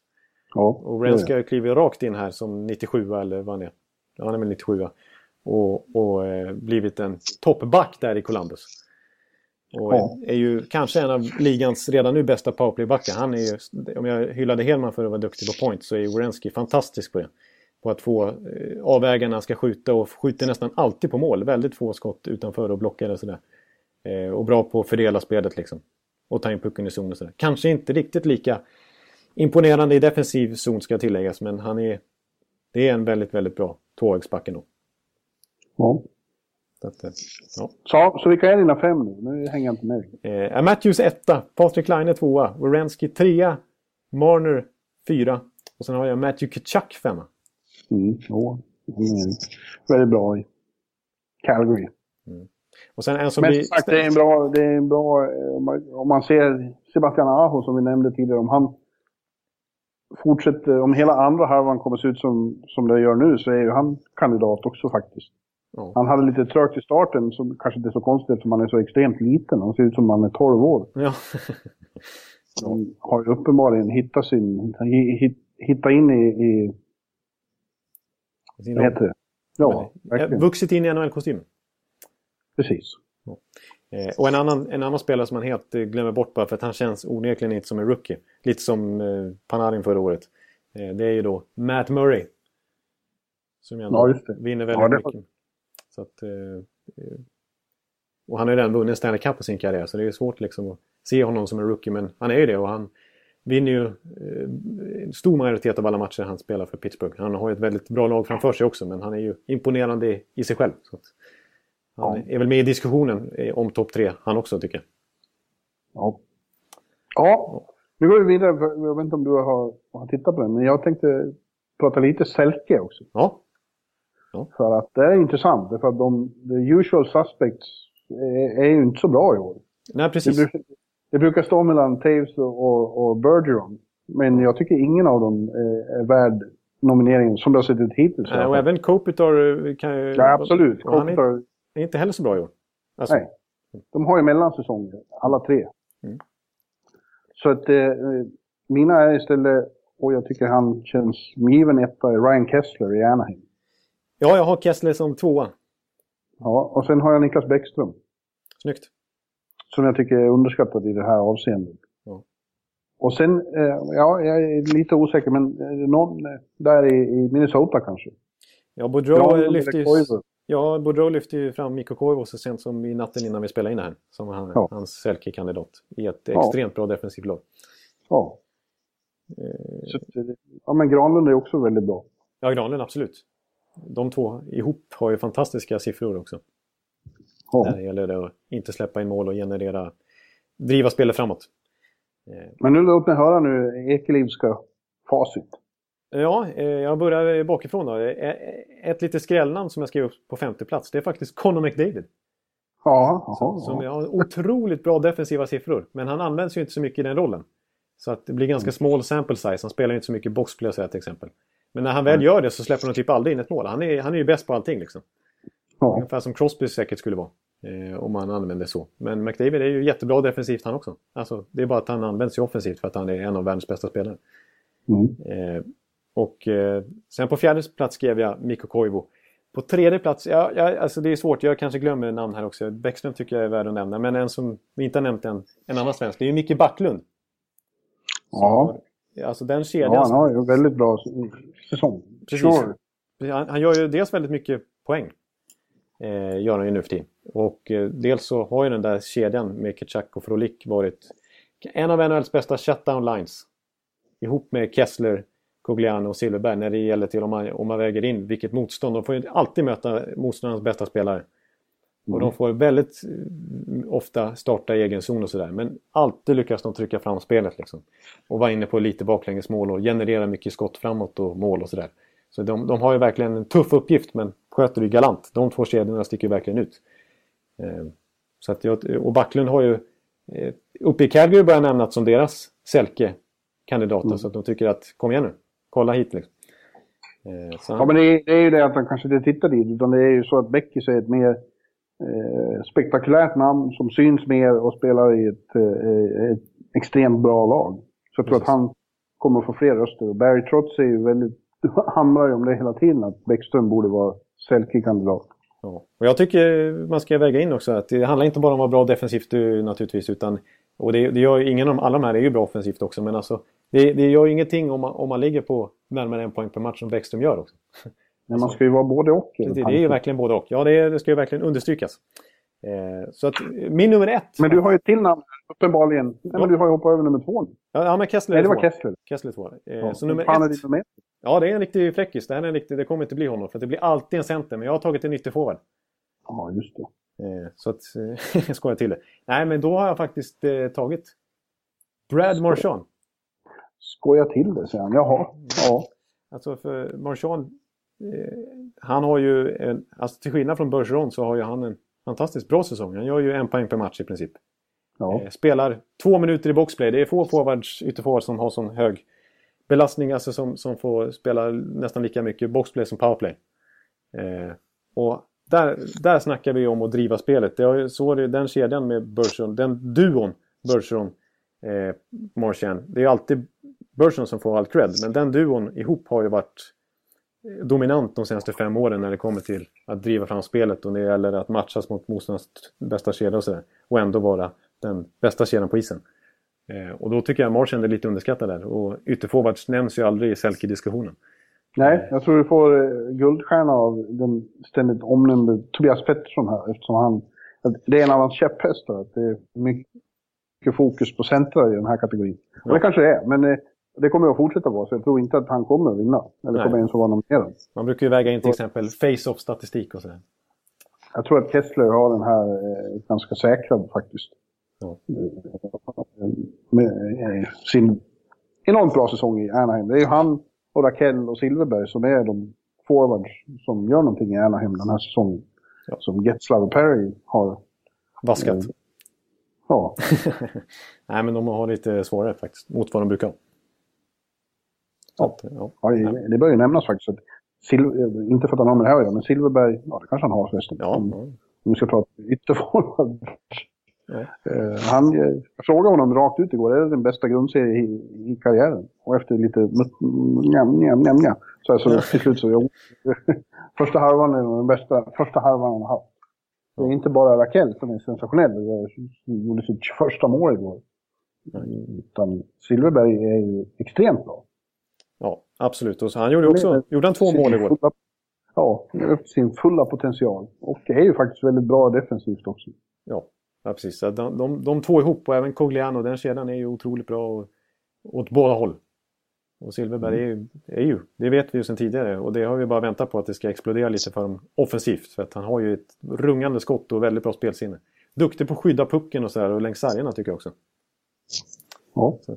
Speaker 3: Ja,
Speaker 2: Och Renska klivit rakt in här som 97 eller vad han är. Ja, han är väl 97 och, och eh, blivit en toppback där i Columbus. Och
Speaker 3: Ja.
Speaker 2: är ju kanske en av ligans redan nu bästa powerplaybackar. Han är ju, om jag hyllade Hedman för att vara duktig på point så är Werenski fantastisk på det. På att få eh, avväga när han ska skjuta och skjuter nästan alltid på mål. Väldigt få skott utanför och blockar och sådär. Eh, och bra på att fördela spelet liksom. Och ta in pucken i zon och sådär. Kanske inte riktigt lika imponerande i defensiv zon ska tilläggas. Men han är, det är en väldigt, väldigt bra tvåvägsback ändå.
Speaker 3: ja.
Speaker 2: Så, eh, ja.
Speaker 3: Så, så vilka är dina fem nu? Nu hänger jag inte med.
Speaker 2: Eh, Matthews etta, Patrik Laine tvåa, Wierenski trea, Marner fyra. Och sen har jag Matthew Kitchuck femma.
Speaker 3: Mm, är väldigt bra i Calgary.
Speaker 2: Och sen en som
Speaker 3: Men
Speaker 2: blir...
Speaker 3: sagt, det är en bra... Det är en bra eh, om man- om ser Sebastian Aho som vi nämnde tidigare, om han fortsätter, om hela andra halvan kommer se ut som, som det gör nu så är ju han kandidat också faktiskt.
Speaker 2: Ja.
Speaker 3: Han hade lite trögt i starten, som kanske inte är så konstigt eftersom han är så extremt liten. Han ser ut som han är 12 år.
Speaker 2: Ja.
Speaker 3: Han har ju uppenbarligen hittat sin... hit- Hittat in i... i vad heter det? Ja,
Speaker 2: Ja,
Speaker 3: verkligen.
Speaker 2: vuxit in i NHL-kostymen.
Speaker 3: Precis.
Speaker 2: Eh, och en annan, en annan spelare som man helt eh, glömmer bort bara för att han känns onekligen inte som en rookie. Lite som eh, Panarin förra året. Det är ju då Matt Murray. Som ju
Speaker 3: Ja,
Speaker 2: vinner väldigt
Speaker 3: Ja, det-
Speaker 2: mycket. Så att, och han har ju redan vunnit Stanley Cup på sin karriär så det är svårt liksom att se honom som en rookie. Men han är ju det och han vinner ju eh, en stor majoritet av alla matcher han spelar för Pittsburgh. Han har ju ett väldigt bra lag framför sig också men han är ju imponerande i, sig själv. Så han är väl med i diskussionen eh, om topp tre han också tycker jag.
Speaker 3: Ja. Ja, nu går vi vidare. Jag vet inte om du har, har tittat på den, men jag tänkte prata lite Selke också.
Speaker 2: Ja,
Speaker 3: För att det är intressant, för att de the usual suspects är, är ju inte så bra i år.
Speaker 2: nej
Speaker 3: Det,
Speaker 2: precis.
Speaker 3: Det brukar stå mellan Taves och, och, Bergeron. Men jag tycker ingen av dem är, är värd nomineringen som det har sett ut hittills.
Speaker 2: Eh, Och även Kopitar eh, kan ju...
Speaker 3: ja, absolut.
Speaker 2: och Han är,
Speaker 3: Kopitar,
Speaker 2: inte heller så bra i år. Alltså,
Speaker 3: Nej. De har ju mellansäsonger, alla tre.
Speaker 2: Mm.
Speaker 3: Så att eh, mina är istället, och jag tycker han känns given etta, Ryan Kessler i Anaheim.
Speaker 2: Ja, jag har Kessler som tvåa.
Speaker 3: Ja, och sen har jag Niklas Bäckström.
Speaker 2: Snyggt.
Speaker 3: Som jag tycker är underskattad i det här avseendet.
Speaker 2: Ja.
Speaker 3: Och sen, eh, ja, jag är lite osäker, men eh, någon eh, där i, Minnesota kanske.
Speaker 2: Ja, Boudreau ju... Ja, lyfte ju fram Mikko Koivu så sent som i natten innan vi spelade in här. Som han,
Speaker 3: Ja.
Speaker 2: hans Selke-kandidat. I ett extremt bra defensivt lag.
Speaker 3: Ja. Så, ja, men Granlund är också väldigt bra.
Speaker 2: Ja, Granlund absolut. De två ihop har ju fantastiska siffror också.
Speaker 3: Ja.
Speaker 2: Där gäller det att inte släppa in mål och generera... Driva spelet framåt. Eh,
Speaker 3: Men nu låt mig höra nu Ekelivska facit.
Speaker 2: Ja, eh, jag börjar bakifrån då. Eh, Ett litet skrällnamn som jag skrev upp på femte plats. Det är faktiskt Conor McDavid.
Speaker 3: Ja,
Speaker 2: Som,
Speaker 3: jaha,
Speaker 2: som
Speaker 3: ja.
Speaker 2: har otroligt bra defensiva siffror. Men han används ju inte så mycket i den rollen. Så att det blir ganska small sample size. Han spelar ju inte så mycket boxplay till exempel. Men när han väl gör det så släpper han typ aldrig in ett mål. Han är, han är ju bäst på allting liksom.
Speaker 3: Ja.
Speaker 2: Ungefär som Crosby säkert skulle vara. Eh, om man använder så. Men McDavid är ju jättebra defensivt han också. Alltså, det är bara att han används ju offensivt för att han är en av världens bästa spelare.
Speaker 3: Mm.
Speaker 2: Eh, och eh, sen på fjärde plats skrev jag Mikko Koivu. På tredje plats, ja, ja, alltså det är svårt, jag kanske glömmer namn här också. Bäckström tycker jag är värd att nämna. Men en som vi inte har nämnt än, en annan svensk, det är ju Micke Backlund.
Speaker 3: ja.
Speaker 2: Alltså den kedjan.
Speaker 3: ja, han har ju väldigt bra säsong.
Speaker 2: Precis.
Speaker 3: Sure.
Speaker 2: Han, han gör ju dels väldigt mycket poäng. Eh, gör han ju nu för tiden. Och eh, dels så har ju den där kedjan med Kitchak och Frolik varit en av NHLs bästa shutdown lines. Ihop med Kessler, Cogliano och Silverberg när det gäller till om man, om man väger in vilket motstånd. De får ju alltid möta motståndarens bästa spelare. Och de får väldigt eh, ofta starta i egen zon och sådär. Men alltid lyckas de trycka fram spelet liksom. Och vara inne på lite baklängesmål och generera mycket skott framåt och mål och sådär. Så de, de har ju verkligen en tuff uppgift men sköter det galant. De två kedjorna sticker ju verkligen ut. Eh, så att jag, och Backlund har ju eh, uppe i Calgary börjat nämnas som deras Selke-kandidater. Så att de tycker att kom igen nu, kolla hit liksom. Han,
Speaker 3: Ja, men det är, det är ju det att han kanske inte tittar dit, utan det är ju så att Beckis är ett mer eh, spektakulärt namn som syns mer och spelar i ett, eh, ett extremt bra lag. Så jag tror
Speaker 2: Precis.
Speaker 3: att han kommer att få fler röster. Barry Trotz är ju väldigt, hamrar ju om det hela tiden, att Bäckström borde vara Selke-kandidat.
Speaker 2: Ja. Och jag tycker man ska väga in också att det handlar inte bara om att vara bra defensivt eh, naturligtvis. Utan, och det, det gör ingen av alla de här är ju bra offensivt också. Men alltså, det, det gör ju ingenting om man, om man ligger på närmare en poäng per match som Bäckström gör också.
Speaker 3: Men man ska ju vara både och.
Speaker 2: Det, det är ju verkligen både och. Ja, det, det ska ju verkligen understrykas. Eh, så att eh, min nummer ett.
Speaker 3: Men du har ju ett till namn, uppenbarligen. Nej, men du har ju hoppat över nummer två nu.
Speaker 2: Ja, ja men Kessler
Speaker 3: Nej,
Speaker 2: är
Speaker 3: det var. Kessler.
Speaker 2: Kessler är tvåa. Eh,
Speaker 3: Ja,
Speaker 2: så nummer
Speaker 3: är
Speaker 2: ett.
Speaker 3: din nummer ett?
Speaker 2: Ja, det är en riktig fräckis. Det här är en riktig, det kommer inte bli honom. För det blir alltid en center. Men jag har tagit en ytterforward.
Speaker 3: Ja, just det.
Speaker 2: Eh, så att, eh, jag skojar till det. Nej, men då har jag faktiskt eh, tagit Brad Marchand.
Speaker 3: Skoja till det, säger han. Jaha. Ja.
Speaker 2: Alltså för Marchand, han har ju, en, alltså till skillnad från Bergeron så har ju han en fantastiskt bra säsong. Han gör ju en poäng per match i princip.
Speaker 3: ja.
Speaker 2: Eh, spelar två minuter i boxplay. Det är få forwards, ytterforwards som har sån hög belastning, alltså som, som får spela nästan lika mycket boxplay som powerplay. Eh, och där, där snackar vi om att driva spelet. Det har ju, så det, den kedjan med Bergeron, den duon Bergeron eh, Marchand. Det är ju alltid Bergeron som får all cred, men den duon ihop har ju varit dominant de senaste fem åren när det kommer till att driva fram spelet och när det gäller att matchas mot motståndarens bästa kedja och sådär. Och ändå vara den bästa kedjan på isen. Eh, och då tycker jag Marchand är lite underskattad där. Och ytterforwards nämns ju aldrig i Selke-diskussionen.
Speaker 3: Nej, jag tror du får eh, guldstjärna av den ständigt omnämnde Tobias Pettersson här. Eftersom han, det är en av hans käpphästar. Att det är mycket fokus på centra i den här kategorin. Och det kanske det är, men eh, det kommer att fortsätta vara. Så jag tror inte att han kommer att vinna. Eller
Speaker 2: Nej.
Speaker 3: kommer ens att vara nominerad.
Speaker 2: Man brukar ju väga in till exempel face-off-statistik och sådär.
Speaker 3: Jag tror att Kessler har den här eh, ganska säkrad faktiskt.
Speaker 2: Ja.
Speaker 3: Med eh, sin enormt bra säsong i Anaheim. Det är ju han och Rakell och Silverberg som är de forwards som gör någonting i Anaheim den här säsongen.
Speaker 2: Ja.
Speaker 3: Som Getzlav och Perry har.
Speaker 2: Vaskat.
Speaker 3: Mm. Ja,
Speaker 2: Nej, men de har lite svårare faktiskt, mot vad de brukar
Speaker 3: Ja.
Speaker 2: ja.
Speaker 3: det, det bör ju nämnas faktiskt. Att Sil- inte för att han har med det här att göra, men Silverberg, ja det kanske han har förresten.
Speaker 2: Ja,
Speaker 3: Om, vi ska prata ytterforward.
Speaker 2: Ja.
Speaker 3: Eh, han eh, jag frågade honom rakt ut igår, är det den bästa grundserien i, i karriären? Och efter lite njam, njam, njam, njam, så, här, så till slut så, jo, första halvan är den bästa, första halvan han har haft. Det är inte bara Rakell som är sensationell och gjorde sitt 21 mål igår. Utan Silverberg är ju extremt bra.
Speaker 2: Ja, absolut. Och så han gjorde också gjorde han två mål igår.
Speaker 3: Ja, upp sin fulla potential. Och är ju faktiskt väldigt bra defensivt också.
Speaker 2: Ja, ja precis. De, de, de två ihop och även Cogliano, den kedjan är ju otroligt bra och, åt båda håll. Och Silverberg är ju, är ju, det vet vi ju sedan tidigare och det har vi bara väntat på att det ska explodera lite för dem offensivt. För att han har ju ett rungande skott och väldigt bra spelsinne. Duktig på att skydda pucken och sådär och längs sargerna tycker jag också.
Speaker 3: Ja.
Speaker 2: Eh,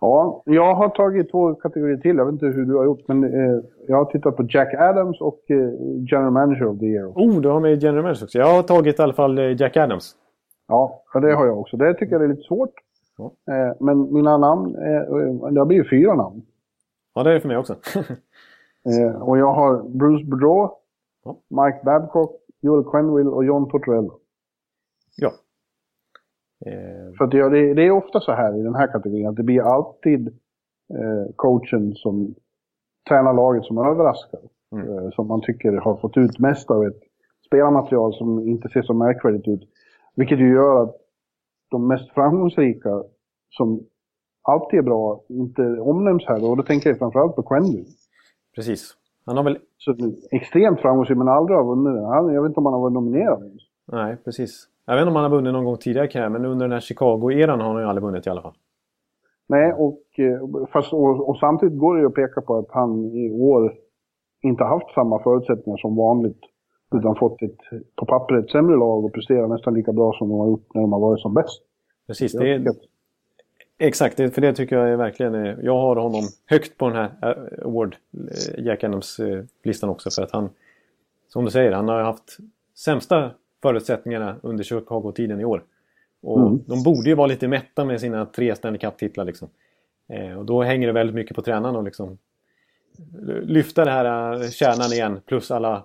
Speaker 3: ja, jag har tagit två kategorier till. Jag vet inte hur du har gjort, men eh, jag har tittat på Jack Adams och eh, General Manager of the Year.
Speaker 2: oh, du har med General Manager också. Jag har tagit i alla fall eh, Jack Adams.
Speaker 3: Ja, det har jag också. Det tycker jag är lite svårt.
Speaker 2: Ja.
Speaker 3: Eh, men mina namn, är, eh, det har blivit fyra namn.
Speaker 2: Ja, det är det för mig också.
Speaker 3: Eh, och jag har Bruce Boudreau,
Speaker 2: Ja.
Speaker 3: Mike Babcock, Joel Quenville och John Tortorella.
Speaker 2: ja. Eh,
Speaker 3: För att det, det, det är ofta så här i den här kategorin att det blir alltid eh, coachen som tränar laget som överraskar.
Speaker 2: Mm.
Speaker 3: Eh, som man tycker har fått ut mest av ett spelarmaterial som inte ser så märkvärdigt ut. Vilket ju gör att de mest framgångsrika, som alltid är bra, inte omnämns här. Och då tänker jag framförallt på Quenville.
Speaker 2: precis. Han har väl...
Speaker 3: Så extremt framgångsrik men aldrig har vunnit den. Jag vet inte om han har varit nominerad.
Speaker 2: Nej, precis. Jag vet inte om han har vunnit någon gång tidigare i karriären, men under den här Chicago-eran har han ju aldrig vunnit i alla fall.
Speaker 3: Nej, och, eh, fast, och, och samtidigt går det ju att peka på att han i år inte har haft samma förutsättningar som vanligt. Utan fått ett, på pappret sämre lag och presterar nästan lika bra som de har gjort när de har varit som bäst.
Speaker 2: Precis,
Speaker 3: Jag
Speaker 2: det är, exakt. För det tycker jag är verkligen... eh, Jag har honom högt på den här eh, Award, Jack Adams-listan också. För att han, som du säger, han har haft sämsta förutsättningarna under Chicago-tiden i år. Och
Speaker 3: Mm.
Speaker 2: de borde ju vara lite mätta med sina tre Stanley Cup-titlar. Liksom. Eh, och då hänger det väldigt mycket på tränaren att liksom lyfta det här eh, kärnan igen. Plus alla,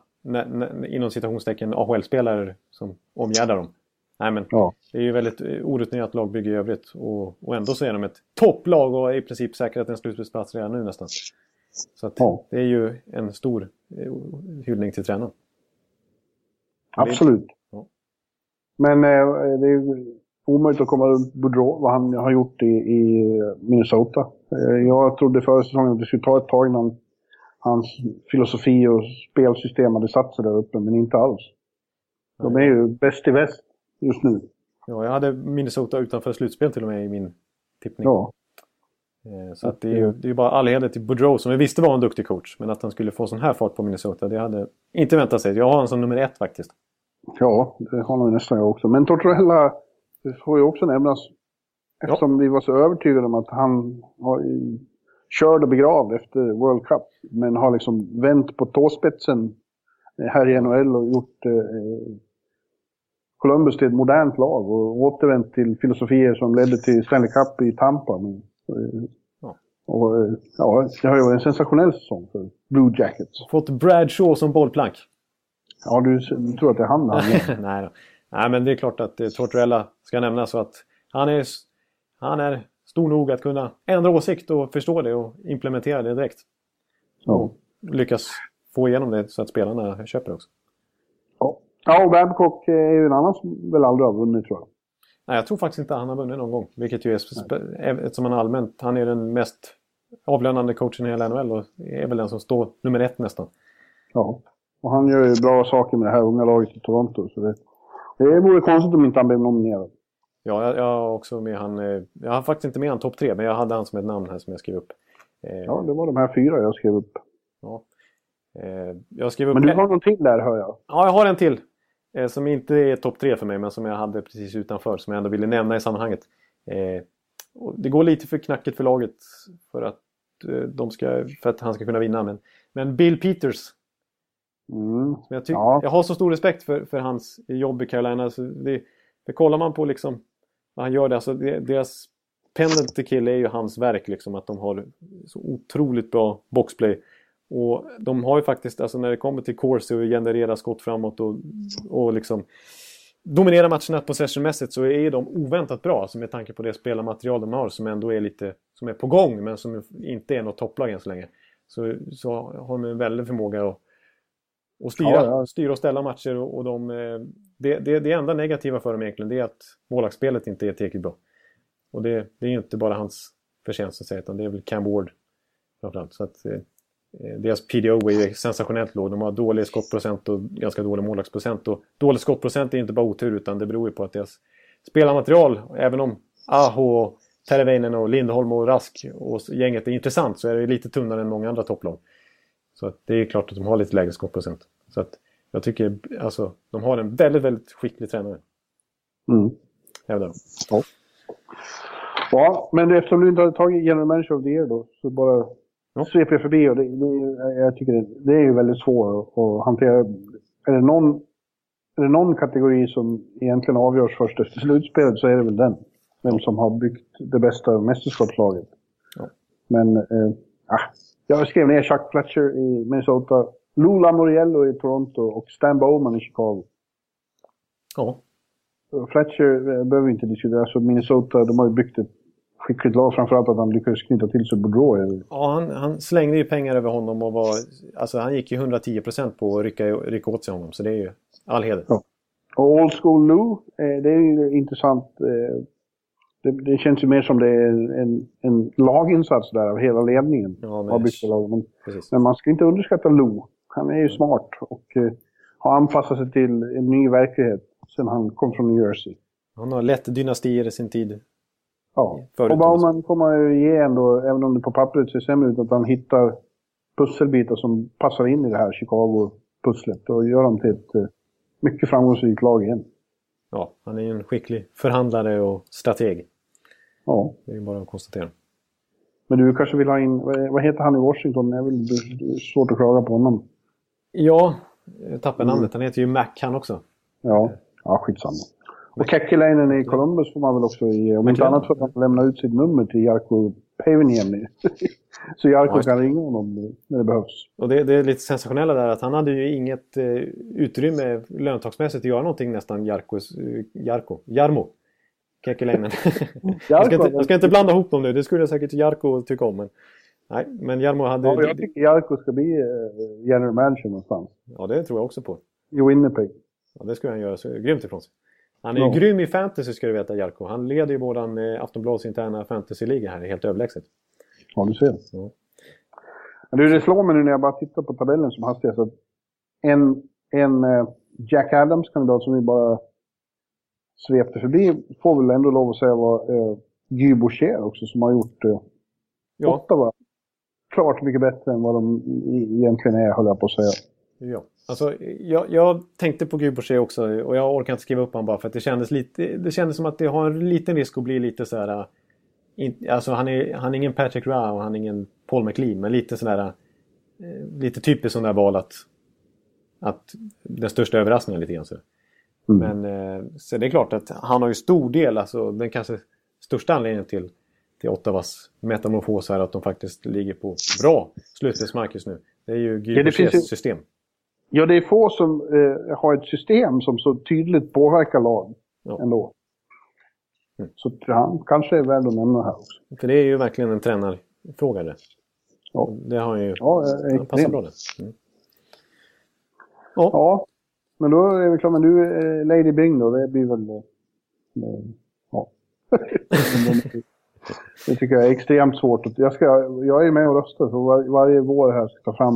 Speaker 2: inom citationstecken, AHL-spelare som omgärdar dem. Nej, men
Speaker 3: Ja.
Speaker 2: det är ju väldigt eh, orutinerat lagbygge i övrigt. Och, och ändå så är de ett topplag och är i princip säkrat en slutspelsplats redan nu nästan. Så
Speaker 3: Ja.
Speaker 2: det är ju en stor hyllning till tränaren.
Speaker 3: Absolut. Men eh, det är omöjligt att komma runt Boudreau, vad han har gjort i, i Minnesota. Eh, jag trodde förra säsongen att det skulle ta ett tag innan hans filosofi och spelsystem hade satt sig där uppe, men inte alls. De är ju bäst i väst just nu.
Speaker 2: Ja, jag hade Minnesota utanför slutspel till och med i min tippning.
Speaker 3: Ja.
Speaker 2: Eh, Så att det är ju det är bara all heder till Boudreau som vi visste var en duktig coach. Men att han skulle få sån här fart på Minnesota, det hade inte väntat sig. Jag har honom som nummer ett faktiskt.
Speaker 3: Ja, det har nog nästan jag också. Men Tortorella, får ju också nämnas, eftersom vi var så övertygade om att han ju körd och begravd efter World Cup, men har liksom vänt på tåspetsen här i NHL och gjort eh, Columbus till ett modernt lag och återvänt till filosofier som ledde till Stanley Cup i Tampa. Men, eh,
Speaker 2: Ja.
Speaker 3: och, eh, ja, det har ju varit en sensationell säsong för Blue Jackets.
Speaker 2: Fått Brad Shaw som bollplank.
Speaker 3: Ja, du, tror att det är han? är.
Speaker 2: Nej, då. Nej, men det är klart att eh, Tortorella ska nämnas så att han är, han är stor nog att kunna ändra åsikt och förstå det och implementera det direkt.
Speaker 3: Ja.
Speaker 2: Lyckas få igenom det så att spelarna köper det också.
Speaker 3: Ja. ja, och Babcock är ju en annan som väl aldrig har vunnit tror jag.
Speaker 2: Nej, jag tror faktiskt inte han har vunnit någon gång. Vilket ju är, eftersom han allmänt, han är den mest avlönande coachen i hela NHL och är väl den som står nummer ett nästan.
Speaker 3: Ja. Och han gör ju bra saker med det här unga laget i Toronto. Så det, det vore konstigt om inte han blev nominerad.
Speaker 2: Ja, jag, jag har också med han, eh, jag har faktiskt inte med han topp tre, men jag hade han som ett namn här som jag skrev upp. Eh,
Speaker 3: Ja, det var de här fyra jag skrev upp.
Speaker 2: ja. Eh, jag skrev upp...
Speaker 3: Men du har någon till där hör jag.
Speaker 2: Ja, jag har en till. Som inte är topp tre för mig, men som jag hade precis utanför. Som jag ändå ville nämna i sammanhanget. Det går lite för knackigt för laget för att, de ska, för att han ska kunna vinna. Men, men Bill Peters.
Speaker 3: Mm.
Speaker 2: Jag,
Speaker 3: Ja.
Speaker 2: jag har så stor respekt för, för hans jobb i Carolina. Så det, det kollar man på liksom vad han gör där. Alltså det, deras penalty kill är ju hans verk. Liksom, att de har så otroligt bra boxplay. Och de har ju faktiskt, alltså när det kommer till Corsi och generera skott framåt och, och liksom dominera matcherna possessionmässigt så är de oväntat bra. Alltså med tanke på det spelarmaterial de har som ändå är lite som är på gång men som inte är något topplag än så länge. Så, så har de en väldig förmåga att, att styra,
Speaker 3: Ja,
Speaker 2: styra och ställa matcher. Och, och de, eh, det, det, det enda negativa för dem egentligen det är att målvaktsspelet inte är tillräckligt bra. Och det, det är ju inte bara hans förtjänst att säga utan det är väl Cam Ward framförallt. Så att, eh, Eh, Deras PDO är ju sensationellt låg. De har dålig skottprocent och ganska dålig målvaktsprocent. Och dålig skottprocent är inte bara otur utan det beror ju på att deras spelarmaterial, även om Aho, och Terveinen och Lindholm och Rask och gänget är intressant så är det lite tunnare än många andra topplag. Så att det är klart att de har lite lägre skottprocent. Så att jag tycker alltså de har en väldigt, väldigt skicklig tränare.
Speaker 3: Mm.
Speaker 2: Hävdar de.
Speaker 3: Ja, men eftersom du inte har tagit General Manager of the Year då, så bara
Speaker 2: Ja.
Speaker 3: sveper jag förbi och det, det, jag tycker det, det är ju väldigt svårt att, att hantera. Är det, någon, är det någon kategori som egentligen avgörs först efter slutspelet så är det väl den. Vem som har byggt det bästa mästerskapslaget.
Speaker 2: Ja.
Speaker 3: Men, eh, ah, jag skrev ner Chuck Fletcher i Minnesota, Lou Lamoriello i Toronto och Stan Bowman i Chicago.
Speaker 2: Ja.
Speaker 3: Fletcher eh, behöver vi inte diskutera. Alltså Minnesota, de har ju byggt ett skickligt lag. Framförallt att han lyckades knyta till sig Boudreau.
Speaker 2: Ja, han, han slängde ju pengar över honom och var... Alltså han gick ju 110% på att rycka, rycka åt sig honom. Så det är ju all heder.
Speaker 3: Ja. Och Old School Lou, eh, det är ju intressant. Eh, det, det känns ju mer som det är en, en laginsats där av hela ledningen.
Speaker 2: Ja, men-
Speaker 3: av. Men, men man ska inte underskatta Lou. Han är ju smart och eh, har anpassat sig till en ny verklighet sen han kom från New Jersey.
Speaker 2: Han har lett dynastier i sin tid.
Speaker 3: Ja,
Speaker 2: Förut
Speaker 3: och Bauman kommer ju ge ändå, även om det på pappret ser sämre ut, att han hittar pusselbitar som passar in i det här Chicago-pusslet och gör dem till ett eh, mycket framgångsrikt lag igen.
Speaker 2: Ja, han är ju en skicklig förhandlare och strateg.
Speaker 3: Ja.
Speaker 2: Det är bara att konstatera.
Speaker 3: Men du kanske vill ha in, vad heter han i Washington? Det är väl det är svårt att klaga på honom.
Speaker 2: Ja, jag tappade namnet. Han heter ju Mac han också.
Speaker 3: Ja, ja skitsamma. Och Kekkeläinen i Columbus får man väl också ge, om inte annat får lämna ut sitt nummer till Jarkko Päiviniemi. Så Jarkko
Speaker 2: Ja,
Speaker 3: kan ringa honom när det behövs.
Speaker 2: Och det, det är lite sensationella där att han hade ju inget eh, utrymme löntagsmässigt att göra någonting nästan Jarkos, eh, Jarko, Jarmo. Kekkeläinen. jag, ska inte, jag ska inte blanda ihop dem nu. Det skulle säkert Jarko tycka om. Men, nej, men Jarmo hade...
Speaker 3: Ja, jag tycker Jarkko ska bli eh, general manager någonstans.
Speaker 2: ja, det tror jag också på.
Speaker 3: I Winnipeg.
Speaker 2: Ja, det skulle han göra så grymt ifrån sig. Han är ju
Speaker 3: Ja.
Speaker 2: grym i fantasy ska du veta, Jarko. Han leder ju våran eh, Aftonbladets interna fantasyliga här helt överlägset.
Speaker 3: Ja, du ser.
Speaker 2: Ja.
Speaker 3: Du, det slår mig nu när jag bara tittar på tabellen som hastigast att en, en eh, Jack Adams-kandidat som vi bara svepte förbi får väl ändå lov att säga var eh, Guy Boucher också som har gjort eh,
Speaker 2: Ja,
Speaker 3: Ottawa klart mycket bättre än vad de e- egentligen är, höll jag på att säga.
Speaker 2: ja. Alltså, jag, jag tänkte på Guiboucher också och jag orkar inte skriva upp honom bara för att det kändes, lite, det kändes som att det har en liten risk att bli lite så här... In, alltså han är, han är ingen Patrick Rowe och han är ingen Paul McLean men lite sådär... Eh, lite typiskt sån där val att... Att den största överraskningen lite grann så.
Speaker 3: Mm.
Speaker 2: Men eh, så det är klart att han har ju stor del, alltså den kanske största anledningen till, till Ottawas metamorfos är att de faktiskt ligger på bra slutspelsmark just nu. Det är ju Guy
Speaker 3: Ja,
Speaker 2: Bouchers system.
Speaker 3: Ja, det är få som eh, har ett system som så tydligt påverkar lag
Speaker 2: Ja.
Speaker 3: ändå.
Speaker 2: Mm.
Speaker 3: Så han kanske är värd att nämna här också.
Speaker 2: För det är ju verkligen en tränarfråga det.
Speaker 3: Ja.
Speaker 2: Det har ju...
Speaker 3: Ja, eh,
Speaker 2: han passar
Speaker 3: extremt.
Speaker 2: bra det. Mm. Ja.
Speaker 3: Ja, men då är vi klara. Men du, eh, Lady Bing då, det blir väl... Eh, eh, ja. det tycker jag är extremt svårt. Jag, ska, jag är med och röstar, så var, varje vår här ska ta fram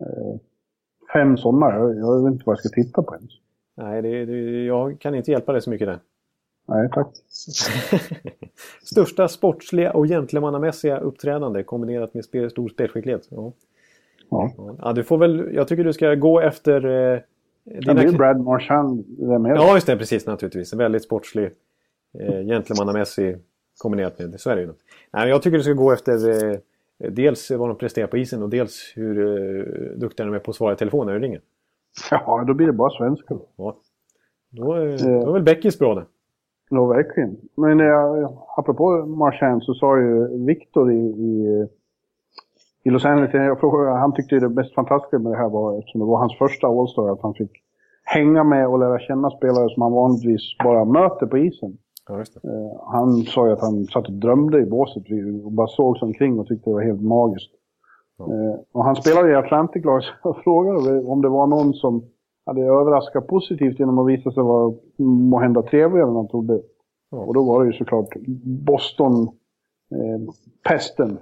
Speaker 3: eh, fem sådana. Jag, jag vet inte vad jag ska titta på ens.
Speaker 2: Nej, det, det, jag kan inte hjälpa dig så mycket där.
Speaker 3: Nej, tack.
Speaker 2: Största sportsliga och gentlemannamässiga uppträdande kombinerat med spel, stor spelskicklighet. Ja.
Speaker 3: Ja.
Speaker 2: Ja, du får väl, jag tycker du ska gå efter... Eh,
Speaker 3: Det
Speaker 2: dina...
Speaker 3: blir Brad Marchand, är det?
Speaker 2: Ja, just det. Precis naturligtvis. En väldigt sportslig, eh, gentlemannamässig kombinerat med... Så är det ju. Nej, jag tycker du ska gå efter eh, dels vad de presterar på isen och dels hur eh, duktiga de är på att svara i telefon när du ringer.
Speaker 3: Ja, då blir det bara svenskar. då.
Speaker 2: Ja. Då, eh, då är väl Beckis bra det.
Speaker 3: Ja, verkligen. Men eh, apropå Marchand så sa ju Victor i, i, i Los Angeles, jag frågade, han tyckte det mest fantastiska med det här var, eftersom det var hans första All-Star, att han fick hänga med och lära känna spelare som han vanligtvis bara möter på isen.
Speaker 2: Ja.
Speaker 3: Eh, han sa ju att han satt och drömde i båset och bara såg sig omkring och tyckte det var helt magiskt. Eh, och han spelade i Atlantic-lag, så jag frågade om det var någon som hade överraskat positivt genom att visa sig vara måhända trevligare än han trodde. Och då var det ju såklart Boston-pesten. Marchand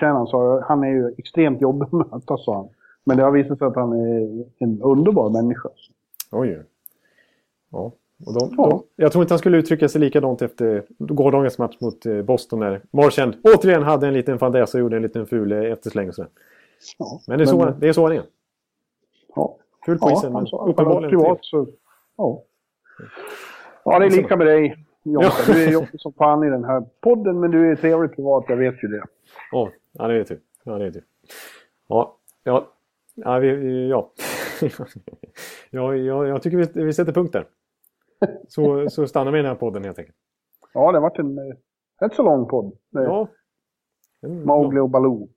Speaker 3: han sa han är ju extremt jobbig att möta, sa han. Men det har visat sig att han är en underbar människa.
Speaker 2: Oj. Ja. Och de,
Speaker 3: Ja.
Speaker 2: de, jag tror inte han skulle uttrycka sig likadant efter gårdagens match mot eh, Boston när Marchand återigen hade en liten fadäs och gjorde en liten ful eh, eftersläng och sådär.
Speaker 3: Ja.
Speaker 2: Men det är, så, det är så han är.
Speaker 3: Ja.
Speaker 2: Ful på
Speaker 3: Ja,
Speaker 2: isen, men
Speaker 3: han var
Speaker 2: uppenbarligen
Speaker 3: privat så... Ja. Ja, det är lika med dig, Jonathan.
Speaker 2: Ja.
Speaker 3: Du är jobbig som fan i den här podden, men du är trevlig privat, jag vet ju det.
Speaker 2: Ja, ja det vet du. Ja, det vet du. Ja, ja, ja, vi, ja. ja, ja jag tycker vi, vi sätter punkt där. Så, så stannar vi i den här podden helt enkelt.
Speaker 3: Ja, det har varit en eh, rätt så lång podd. med
Speaker 2: Ja.
Speaker 3: Mowgli och Baloo.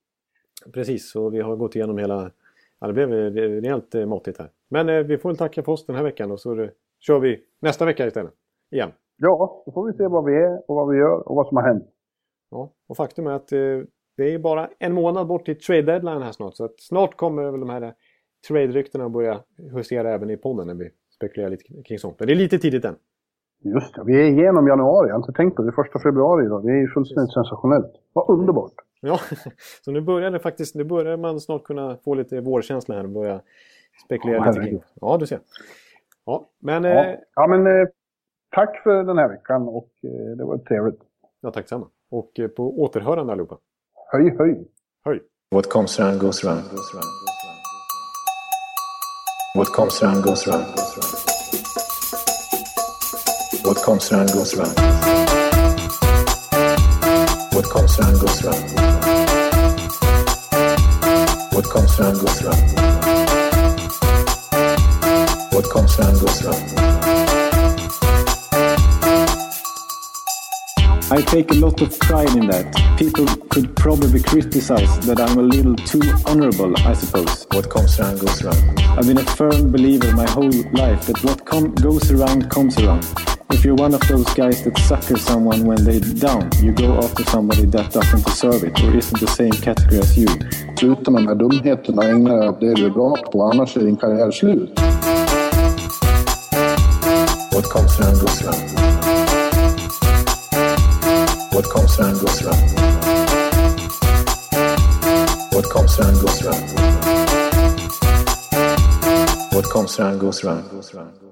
Speaker 2: Precis, så vi har gått igenom hela... Ja, det blev eh, rejält eh, måttigt här. Men eh, vi får väl tacka för oss den här veckan och så eh, kör vi nästa vecka istället. Igen.
Speaker 3: Ja, då får vi se vad vi är och vad vi gör och vad som har hänt.
Speaker 2: Ja, och faktum är att eh, det är bara en månad bort till trade deadline här snart. Så snart kommer väl de här eh, trade-ryktena börja husera även i podden när vi spekulerar lite kring sånt. Men det är lite tidigt än.
Speaker 3: Just det, vi är igenom januari. Jag har inte tänkt på det. Det är första februari idag. Det är ju fullständigt sensationellt. Vad underbart.
Speaker 2: Ja, så nu börjar det faktiskt, nu börjar man snart kunna få lite vårkänsla här och börja spekulera
Speaker 3: Ja,
Speaker 2: lite kring. Ja, du ser. Ja, men...
Speaker 3: Ja,
Speaker 2: Eh,
Speaker 3: ja men eh, tack för den här veckan och eh, det var trevligt.
Speaker 2: ja, tack samma. Och eh, på återhörande allihopa.
Speaker 3: Höj, höj.
Speaker 2: Höj!
Speaker 7: What comes around goes around. What comes around goes around. What comes around goes around. What comes around goes around. What comes around goes around. What comes around goes around.
Speaker 8: I take a lot of pride in that. People could probably criticize that I'm a little too honorable, I suppose.
Speaker 7: What comes around goes around.
Speaker 8: I've been a firm believer my whole life that what com- goes around comes around. If you're one of those guys that sucker someone when they're down, you go after somebody that doesn't deserve it or isn't the same category as you.
Speaker 3: Sluta med de här dumheterna. Ägna dig åt det du är bra på. Annars är din karriär slut.
Speaker 7: What comes around goes around. What comes around goes around. What comes around goes around. What comes around goes around. Goes around. Goes around.